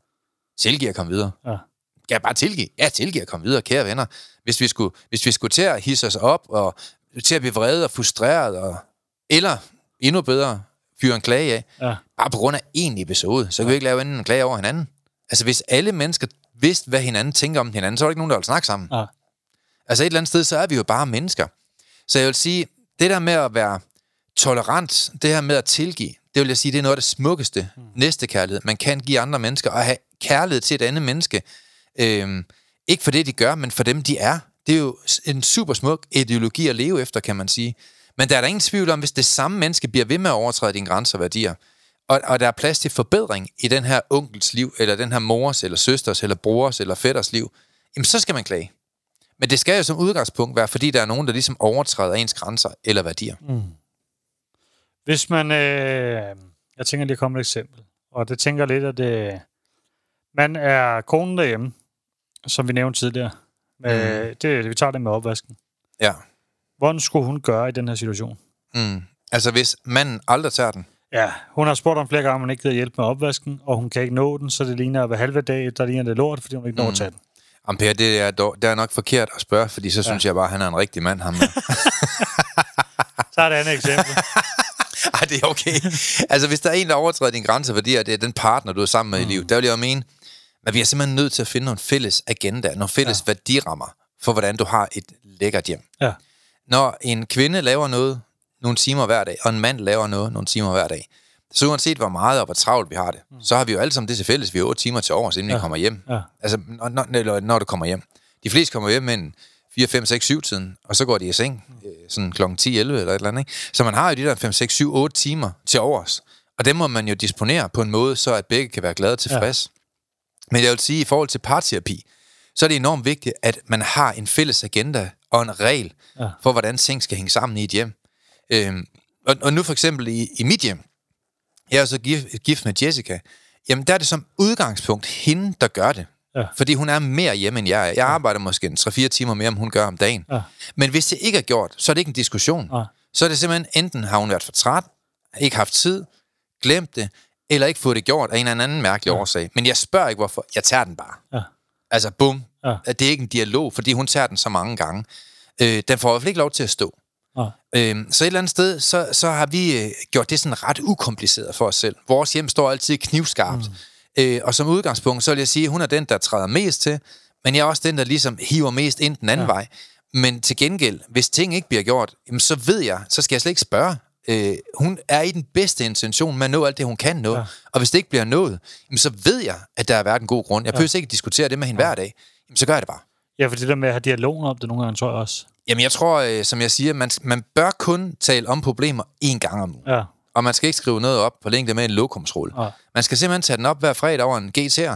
Tilgive at komme videre. Ja. Kan jeg bare tilgive? Ja, tilgive at komme videre, kære venner. Hvis vi skulle, hvis vi skulle til at hisse os op, og til at blive vrede og frustreret, og, eller endnu bedre, fyre en klage af, Ja. bare på grund af en episode, så kan vi ikke lave en klage over hinanden. Altså, hvis alle mennesker vidste, hvad hinanden tænker om hinanden, så er der ikke nogen, der vil snakke sammen. Ja. Altså, et eller andet sted, så er vi jo bare mennesker. Så jeg vil sige, det der med at være tolerant, det her med at tilgive, det vil jeg sige, det er noget af det smukkeste mm. næstekærlighed, man kan give andre mennesker, og have kærlighed til et andet menneske. Øhm, ikke for det, de gør, men for dem, de er. Det er jo en super smuk ideologi at leve efter, kan man sige. Men der er der ingen tvivl om, hvis det samme menneske bliver ved med at overtræde dine grænser og værdier, og, og der er plads til forbedring i den her onkels liv, eller den her mors, eller søsters, eller brors, eller fætters liv, jamen så skal man klage. Men det skal jo som udgangspunkt være, fordi der er nogen, der ligesom overtræder ens grænser eller værdier. Mm. Hvis man... Øh, jeg tænker lige at komme et eksempel. Og det tænker lidt, at det, man er konen derhjemme, som vi nævnte tidligere. Med, mm. det, vi tager det med opvasken. Ja. Hvordan skulle hun gøre i den her situation? Mm. Altså hvis manden aldrig tager den, Ja, hun har spurgt om flere gange, om hun ikke gider hjælpe med opvasken, og hun kan ikke nå den, så det ligner hver halve dag, der ligner det lort, fordi hun ikke når at tage den. Ampere, det er, dog, det er nok forkert at spørge, fordi så synes jeg bare, at han er en rigtig mand, ham. Så er det andet eksempel. Ej, det er okay. altså, hvis der er en, der overtræder din grænse, fordi det er den partner, du er sammen med mm. i livet, der vil jeg jo mene, at vi er simpelthen nødt til at finde nogle fælles agenda, nogle fælles ja. værdirammer for, hvordan du har et lækkert hjem. Ja. Når en kvinde laver noget nogle timer hver dag, og en mand laver noget nogle timer hver dag, så uanset hvor meget og hvor travlt vi har det, mm. så har vi jo alle sammen det til fælles, vi har 8 timer til overs, inden ja. vi kommer hjem. Ja. Altså, når, når, når du kommer hjem. De fleste kommer hjem med en 4, 5, 6, 7 tiden, og så går de i seng øh, sådan kl. 10, 11 eller et eller andet. Ikke? Så man har jo de der 5, 6, 7, 8 timer til overs. Og dem må man jo disponere på en måde, så at begge kan være glade og tilfreds. Ja. Men jeg vil sige, at i forhold til parterapi, så er det enormt vigtigt, at man har en fælles agenda og en regel Ja. for, hvordan ting skal hænge sammen i et hjem. Øhm, og, og nu for eksempel i, i mit hjem, jeg er så gift, gift med Jessica, jamen der er det som udgangspunkt hende, der gør det. Ja. Fordi hun er mere hjemme, end jeg er. Jeg arbejder måske en 3-4 timer mere, end hun gør om dagen. Ja. Men hvis det ikke er gjort, så er det ikke en diskussion. Nej. Så er det simpelthen, enten har hun været for træt, ikke haft tid, glemt det, eller ikke fået det gjort af en eller anden mærkelig ja. årsag. Men jeg spørger ikke, hvorfor. Jeg tager den bare. Ja. Altså, bum. Ja. Det er ikke en dialog, fordi hun tager den så mange gange. Øh, den får i hvert fald ikke lov til at stå. Nej. Øhm, så et eller andet sted, så, så har vi øh, gjort det sådan ret ukompliceret for os selv. Vores hjem står altid knivskarpt. Mm. Øh, og som udgangspunkt, så vil jeg sige, at hun er den, der træder mest til, men jeg er også den, der ligesom hiver mest ind den anden ja. vej. Men til gengæld, hvis ting ikke bliver gjort, jamen, så ved jeg, så skal jeg slet ikke spørge. Øh, hun er i den bedste intention med at nå alt det, hun kan nå. Ja. Og hvis det ikke bliver nået, jamen, så ved jeg, at der har været en god grund. Jeg behøver ikke diskutere det med hende ja. hver dag. Jamen, så gør jeg det bare. Ja, for det der med at have dialogen om det nogle gange, tror jeg også. Jamen, jeg tror, øh, som jeg siger, man, man bør kun tale om problemer én gang om ugen. Ja. og man skal ikke skrive noget op på længde med en lokumsrulle. Ja. Man skal simpelthen tage den op hver fredag over en GTR,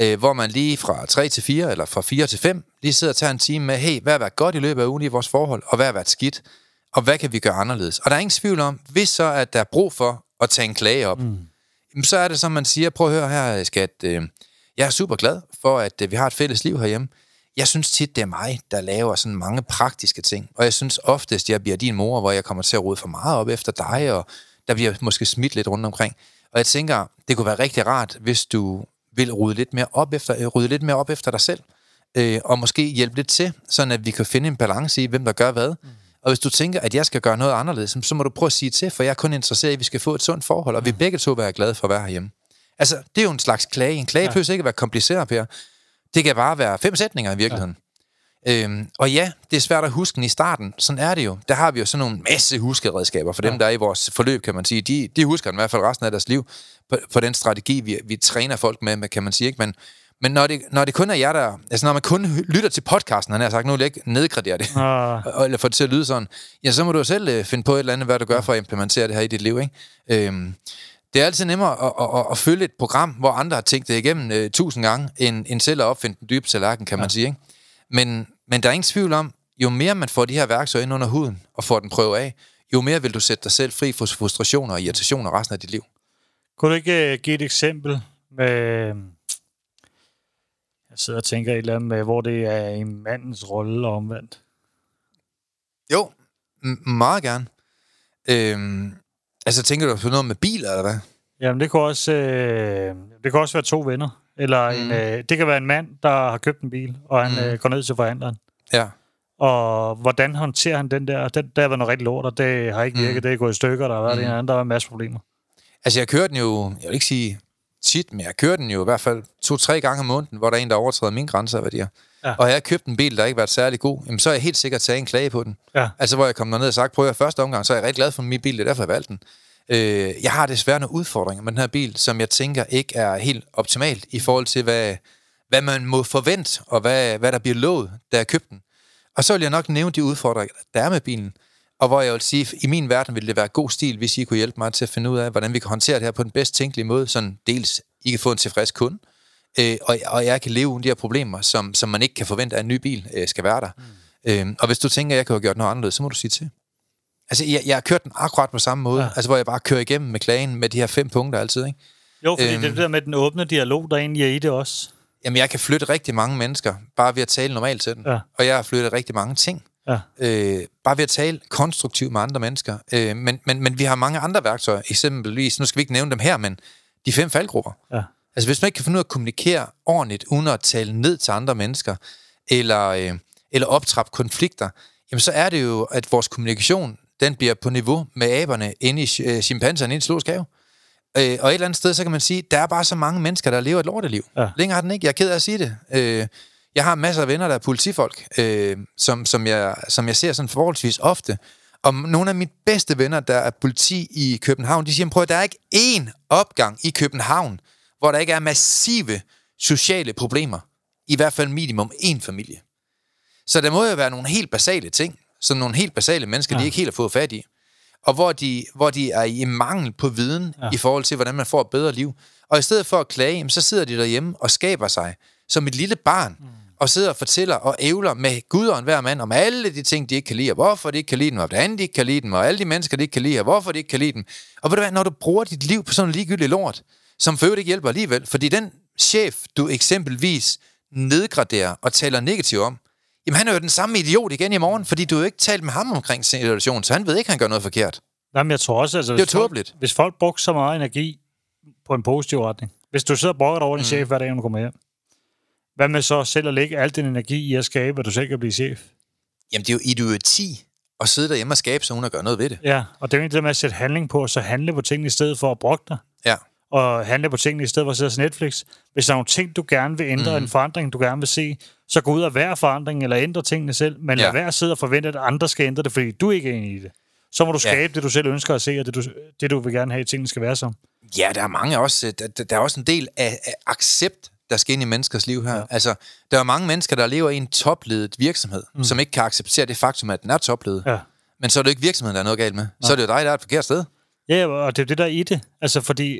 øh, hvor man lige fra 3 til 4, eller fra 4 til 5, lige sidder og tager en time med, hey, hvad har været godt i løbet af ugen i vores forhold, og hvad har været skidt, og hvad kan vi gøre anderledes? Og der er ingen tvivl om, hvis så at der er brug for at tage en klage op, mm. så er det som man siger, prøv at høre her, skat, øh, jeg er super glad for, at øh, vi har et fælles liv herhjemme. Jeg synes tit, det er mig, der laver sådan mange praktiske ting. Og jeg synes oftest, jeg bliver din mor, hvor jeg kommer til at rode for meget op efter dig, og der bliver måske smidt lidt rundt omkring. Og jeg tænker, det kunne være rigtig rart, hvis du vil rydde lidt mere op efter, øh, rydde lidt mere op efter dig selv, øh, og måske hjælpe lidt til, sådan at vi kan finde en balance i, hvem der gør hvad. Mm. Og hvis du tænker, at jeg skal gøre noget anderledes, så må du prøve at sige til, for jeg er kun interesseret i, at vi skal få et sundt forhold, og vi begge to være glade for at være herhjemme. Altså, det er jo en slags klage. En klage ja. behøver ikke at være kompliceret, Per. Det kan bare være fem sætninger i virkeligheden. Ja. Øhm, og ja, det er svært at huske den i starten. Sådan er det jo. Der har vi jo sådan nogle masse huskeredskaber for dem, ja. der er i vores forløb, kan man sige. De, de husker den i hvert fald resten af deres liv på, på den strategi, vi, vi træner folk med, kan man sige. Ikke? Men, men når det, når det kun er jer, der... Altså, når man kun lytter til podcasten, han har sagt, nu vil jeg ikke nedgradere det, Ah. eller få det til at lyde sådan, ja, så må du selv øh, finde på et eller andet, hvad du gør for at implementere det her i dit liv, ikke? Øhm, det er altid nemmere at, at, at, at følge et program, hvor andre har tænkt det igennem øh, tusind gange, end, end selv at opfinde den dybe tallerken, kan man sige, ikke? Men, men der er ingen tvivl om, jo mere man får de her værktøjer ind under huden, og får den prøve af, jo mere vil du sætte dig selv fri for frustrationer og irritationer resten af dit liv. Kunne du ikke øh, give et eksempel med... Jeg sidder og tænker et eller andet med, hvor det er en mandens rolle og omvendt. Jo, meget gerne. Øhm, altså, tænker du på noget med biler, eller hvad? Jamen, det kunne også, øh, det kan også være to venner. Eller mm. en, øh, det kan være en mand, der har købt en bil, og han mm. øh, går ned til forhandleren. Ja. Og hvordan håndterer han den der? Den, der var noget rigtig lort, og det har ikke virket. Mm. Det er gået i stykker, der har været mm. en anden, der var en masse problemer. Altså, jeg kører den jo, jeg vil ikke sige tit, men jeg kører den jo i hvert fald to-tre gange om måneden, hvor der er en, der overtræder mine grænser og værdier. Ja. Og jeg har købt en bil, der ikke har været særlig god, jamen, så er jeg helt sikkert taget en klage på den. Ja. Altså, hvor jeg kom ned og sagt, prøv at første omgang, så er jeg rigtig glad for min bil, det er derfor, jeg valgte den. Øh, jeg har desværre nogle udfordringer med den her bil, som jeg tænker ikke er helt optimalt i forhold til, hvad, hvad man må forvente, og hvad, hvad der bliver lovet, da jeg købte den. Og så vil jeg nok nævne de udfordringer, der er med bilen. Og hvor jeg vil sige, i min verden ville det være god stil, hvis I kunne hjælpe mig til at finde ud af, hvordan vi kan håndtere det her på den bedst tænkelige måde, sådan dels I kan få en tilfreds kunde, øh, og, og jeg kan leve uden de her problemer, som, som man ikke kan forvente, at en ny bil øh, skal være der. Mm. Øh, og hvis du tænker, at jeg kan have gjort noget anderledes, så må du sige til. Altså, jeg, jeg har kørt den akkurat på samme måde, ja. altså hvor jeg bare kører igennem med klagen med de her fem punkter altid, ikke? Jo, fordi øhm, det det der med den åbne dialog, der egentlig er i det også. Jamen, jeg kan flytte rigtig mange mennesker, bare ved at tale normalt til dem. Ja. Og jeg har flyttet rigtig mange ting. Ja. Øh, bare ved at tale konstruktivt med andre mennesker. Øh, men, men, men vi har mange andre værktøjer, eksempelvis, nu skal vi ikke nævne dem her, men de fem faldgrupper. Ja. Altså, hvis man ikke kan finde ud af at kommunikere ordentligt, uden at tale ned til andre mennesker, eller, øh, eller optrappe konflikter, jamen så er det jo, at vores kommunikation, den bliver på niveau med aberne inde i øh, chimpanserne inde i zoologisk have. Øh, og et eller andet sted, så kan man sige, der er bare så mange mennesker, der lever et lorteliv. Ja. Længere har den ikke. Jeg er ked af at sige det. Øh, jeg har masser af venner, der er politifolk, øh, som, som, jeg, som jeg ser sådan forholdsvis ofte. Og nogle af mine bedste venner, der er politi i København, de siger, prøv at der er ikke én opgang i København, hvor der ikke er massive sociale problemer. I hvert fald minimum én familie. Så der må jo være nogle helt basale ting, som nogle helt basale mennesker, ja. de ikke helt har fået fat i. Og hvor de, hvor de er i mangel på viden ja. I forhold til, hvordan man får et bedre liv. Og i stedet for at klage, så sidder de derhjemme og skaber sig som et lille barn, mm. og sidder og fortæller og ævler med Gud og enhver mand om alle de ting, de ikke kan lide, og hvorfor de ikke kan lide dem, og hvordan de ikke kan lide dem, og alle de mennesker, de ikke kan lide, og hvorfor de ikke kan lide dem. Og ved du hvad, når du bruger dit liv på sådan en ligegyldig lort, som for øvrigt ikke hjælper alligevel, fordi den chef, du eksempelvis nedgraderer og taler negativt om, jamen han er jo den samme idiot igen i morgen, fordi du har jo ikke talt med ham omkring situationen, så han ved ikke, at han gør noget forkert. Nej, men jeg tror også, altså, Det er folk, hvis folk brugte så meget energi på en positiv retning. Hvis du sidder og brokker dig over din Mm. chef hver dag, når du kommer hjem. Hvad med så selv at lægge al din energi i at skabe, at du selv kan blive chef? Jamen, det er jo idioti at sidde derhjemme og skabe sig, uden at gøre noget ved det. Ja, og det er jo egentlig det med at sætte handling på, så handle på tingene i stedet for at brokke dig. Ja. Og handle på tingene i stedet for at sidde og Netflix. Hvis der er nogle ting, du gerne vil ændre, mm. en forandring, du gerne vil se, så gå ud og vær forandring, eller ændre tingene selv. Men lad Ja. være at sidde og forvente, at andre skal ændre det, fordi du ikke er enig i det. Så må du Ja. skabe det, du selv ønsker at se, og det du, det, du vil gerne have, at tingene skal være som. Ja, der er mange også. Der, der der er også en del af, af accept, der skal ind i menneskers liv her. Ja. Altså, der er mange mennesker, der lever i en topledet virksomhed, mm. som ikke kan acceptere det faktum, at den er topledet. Ja. Men så er det jo ikke virksomheden, der er noget galt med. Så er det jo dig, der er et forkert sted. Ja, og det er det, der er i det. Altså, fordi...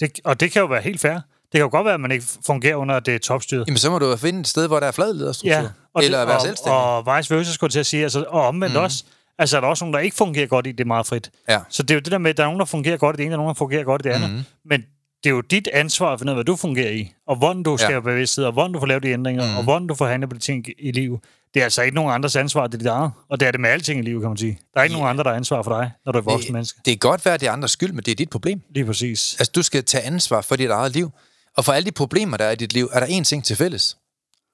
Det, og det kan jo være helt fair. Det kan jo godt være, at man ikke fungerer under det topstyret. Jamen, så må du jo finde et sted, hvor der er flad lederstruktur. Ja, og eller det, være selvstændig. Og vice versa, skulle jeg til at sige. Altså, og omvendt mm. også. Altså, er der også nogen, der ikke fungerer godt i det meget frit. Ja. Så det er jo det der med, at der er nogen, der fungerer godt i det ene, og nogen, der fungerer godt i det andet. Mm. Men det er jo dit ansvar at finde ud af, hvad du fungerer i, og hvordan du skaber ja. bevidsthed, og hvordan du får lavet de ændringer, mm. og hvordan du får handlet på de ting i livet. Det er altså ikke nogen andres ansvar, det er dit eget. Og det er det med alting i livet, kan man sige. Der er ikke yeah. nogen andre, der er ansvar for dig, når du er voksen menneske. Det er godt være, at det er andres skyld, men det er dit problem. Lige præcis. Altså, du skal tage ansvar for dit eget liv. Og for alle de problemer, der er i dit liv, er der én ting til fælles.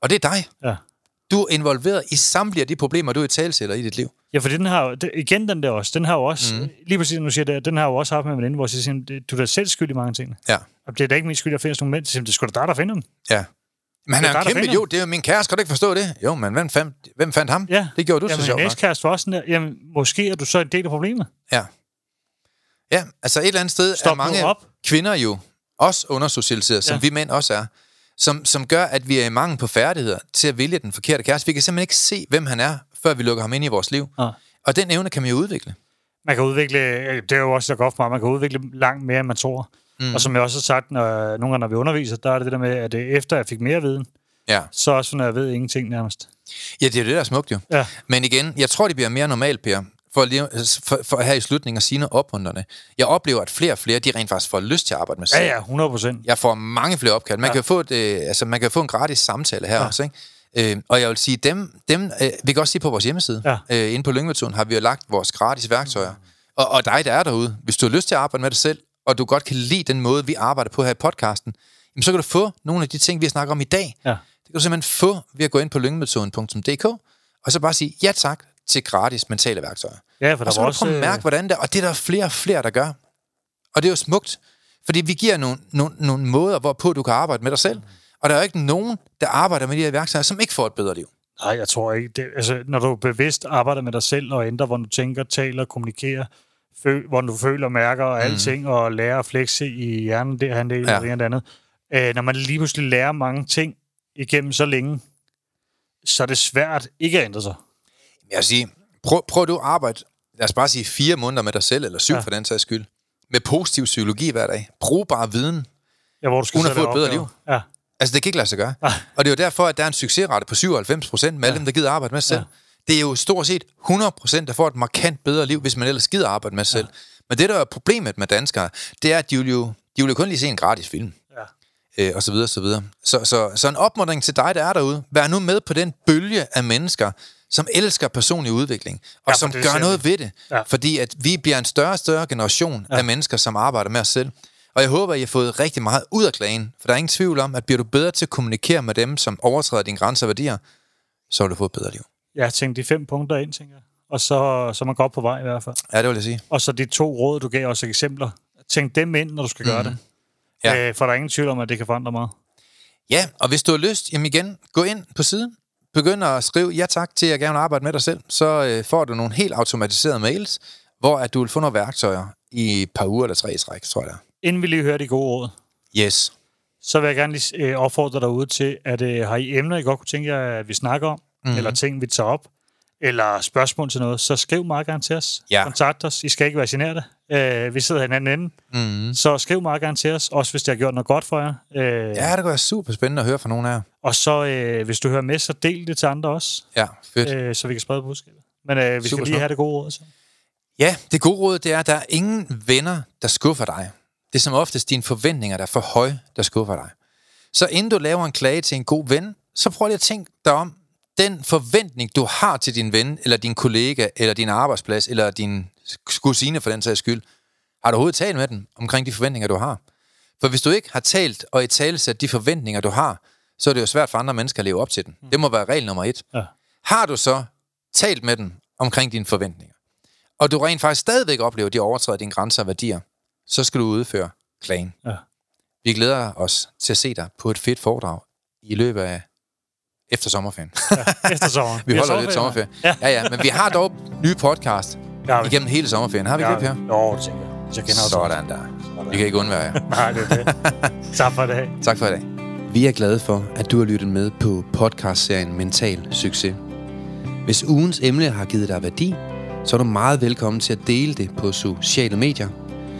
Og det er dig. Ja. Du er involveret i samtlige af de problemer, du er i talsætter i dit liv. Ja, for den har, igen den der også, den har jo også, mm. lige præcis nu siger det, den har jo også haft med en veninde, hvor jeg siger, du er da selv skyld i mange ting. Ja. Og det er da ikke min skyld, at der findes nogle mænd, siger, det skulle da dig, der finder dem. Ja. Men han er er en kæmpe finder idiot. Det er jo min kæreste. Kan du ikke forstå det? Jo, men hvem fandt, hvem fandt ham? Ja. Det gjorde du så Jamen, sjovt min nok. ekskæreste var også sådan der, jamen, måske er du så en del af problemet. Ja. Ja, altså et eller andet sted Stop er mange op. kvinder jo også undersocialiseret, som Ja. vi mænd også er. Som, som gør, at vi er i mangel på færdigheder til at vælge den forkerte kæreste. Vi kan simpelthen ikke se, hvem han er, før vi lukker ham ind i vores liv. Ja. Og den evne kan man jo udvikle. Man kan udvikle, det er jo også så godt for mig, man kan udvikle langt mere, end man tror. Mm. Og som jeg også har sagt, når, nogle gange, når vi underviser, der er det det der med, at efter jeg fik mere viden, Ja. så også når jeg ved ingenting nærmest. ja, det er det, der er smukt jo. Ja. Men igen, jeg tror, det bliver mere normalt, Per, for, lige, for, for her i slutningen at sige noget opmuntrende. Jeg oplever, at flere og flere, de rent faktisk får lyst til at arbejde med sig. Ja, ja, 100 procent. Jeg får mange flere opkald. Man, Ja. kan, få et, øh, altså, man kan få en gratis samtale her ja. også, ikke? Øh, og jeg vil sige, dem, dem øh, vi kan også sige på vores hjemmeside, Ja. øh, inde på Lyngmetoden, har vi jo lagt vores gratis værktøjer. Og, og dig, der er derude, hvis du har lyst til at arbejde med dig selv, og du godt kan lide den måde, vi arbejder på her i podcasten, jamen, så kan du få nogle af de ting, vi har snakket om i dag. Ja. Det kan du simpelthen få ved at gå ind på lyngmetoden.dk, og så bare sige ja tak til gratis mentale værktøjer. Ja, for der Og så var også... prøve at øh, mærke, hvordan det. Og det er der flere og flere, der gør. Og det er jo smukt. Fordi vi giver nogle, nogle, nogle måder, hvorpå du kan arbejde med dig selv. Og der er jo ikke nogen, der arbejder med de her værktøjer, som ikke får et bedre liv. Nej, jeg tror ikke. Det, altså, når du bevidst arbejder med dig selv og ændrer, hvordan du tænker, taler, kommunikerer, føl, hvordan du føler, mærker og alting, og lærer at flexe i hjernen, det han det, Ja. ja. og det andet. Øh, når man lige pludselig lærer mange ting igennem så længe, så er det svært ikke at ændre sig. Jeg vil sige, prøv, prøv du at arbejde, lad os bare sige fire måneder med dig selv, eller syv Ja. ja. for den sags skyld, med positiv psykologi hver dag. Brugbar viden. Ja, hvor du skal Uden at få et bedre opgaver. liv. Ja, Altså, det kan ikke lade sig gøre. Nej. Og det er jo derfor, at der er en succesrate på 97 procent med alle dem, der gider arbejde med sig selv. Det er jo stort set 100 procent, der får et markant bedre liv, hvis man ellers gider arbejde med sig selv. Men det, der er problemet med danskere, det er, at de vil jo, de vil jo kun lige se en gratis film. ja. øh, og så videre, så videre. Så, så, så en opmuntring til dig, der er derude. Vær nu med på den bølge af mennesker, som elsker personlig udvikling, og Ja, ja, som det gør noget ved det. Ja. Fordi at vi bliver en større og større generation ja. af mennesker, som arbejder med os selv. Og jeg håber, at I har fået rigtig meget ud af klagen, for der er ingen tvivl om, at bliver du bedre til at kommunikere med dem, som overtræder dine grænser og værdier, så vil du få et bedre liv. Jeg tænkte de fem punkter ind, tænker jeg. Og så, så er man godt på vej i hvert fald. Ja, det vil jeg sige. Og så de to råd, du gav os eksempler. Tænk dem ind, når du skal gøre det. Mhm. Ja. Øh, for der er ingen tvivl om, at det kan forandre meget. Ja, og hvis du har lyst, jamen igen, gå ind på siden. Begynd at skrive ja tak til at gerne arbejde med dig selv. Så øh, får du nogle helt automatiserede mails, hvor at du vil få nogle værktøjer i et par uger eller tre i træk, tror jeg. Inden vi lige hører de gode råd. Yes. så vil jeg gerne lige øh, opfordre dig ud til, at øh, har I emner, I godt kunne tænke jer, at vi snakker om, mm. eller ting, vi tager op, eller spørgsmål til noget, så skriv meget gerne til os. Ja. Kontakt os. I skal ikke være generte. Øh, vi sidder i hinanden ende. Mm. Så skriv meget gerne til os, også hvis det har gjort noget godt for jer. Øh, Ja, det kan være super spændende at høre fra nogen af jer. Og så, øh, hvis du hører med, så del det til andre også, Ja, fedt. øh, så vi kan sprede budskabet. Men øh, vi skal Super lige smukt. have det gode råd. Så. Ja, det gode råd, det er, at der er ingen venner, der skuffer dig. Det er som oftest dine forventninger, der er for høje, der skuffer dig. Så inden du laver en klage til en god ven, så prøv lige at tænke dig om, den forventning, du har til din ven, eller din kollega, eller din arbejdsplads, eller din kusine for den sags skyld, har du overhovedet talt med den omkring de forventninger, du har? For hvis du ikke har talt og i talesat de forventninger, du har, så er det jo svært for andre mennesker at leve op til den. Det må være regel nummer et. Ja. Har du så talt med den omkring dine forventninger, og du rent faktisk stadigvæk oplever, at de overtræder dine grænser og værdier, så skal du udføre klagen. Ja. Vi glæder os til at se dig på et fedt foredrag i løbet af efter sommerferien. Efter sommeren. vi har holder lidt sommerferie. Ja. ja, ja, men vi har dog nye podcast Ja, vi- igennem hele sommerferien. Har vi Ja, ikke det, Per? Jo, det tænker jeg. Jeg kender. Sådan der. Vi kan ikke undvære jer. Nej, det er det. tak for det. Tak for i dag. Vi er glade for, at du har lyttet med på podcastserien Mental Succes. Hvis ugens emne har givet dig værdi, så er du meget velkommen til at dele det på sociale medier.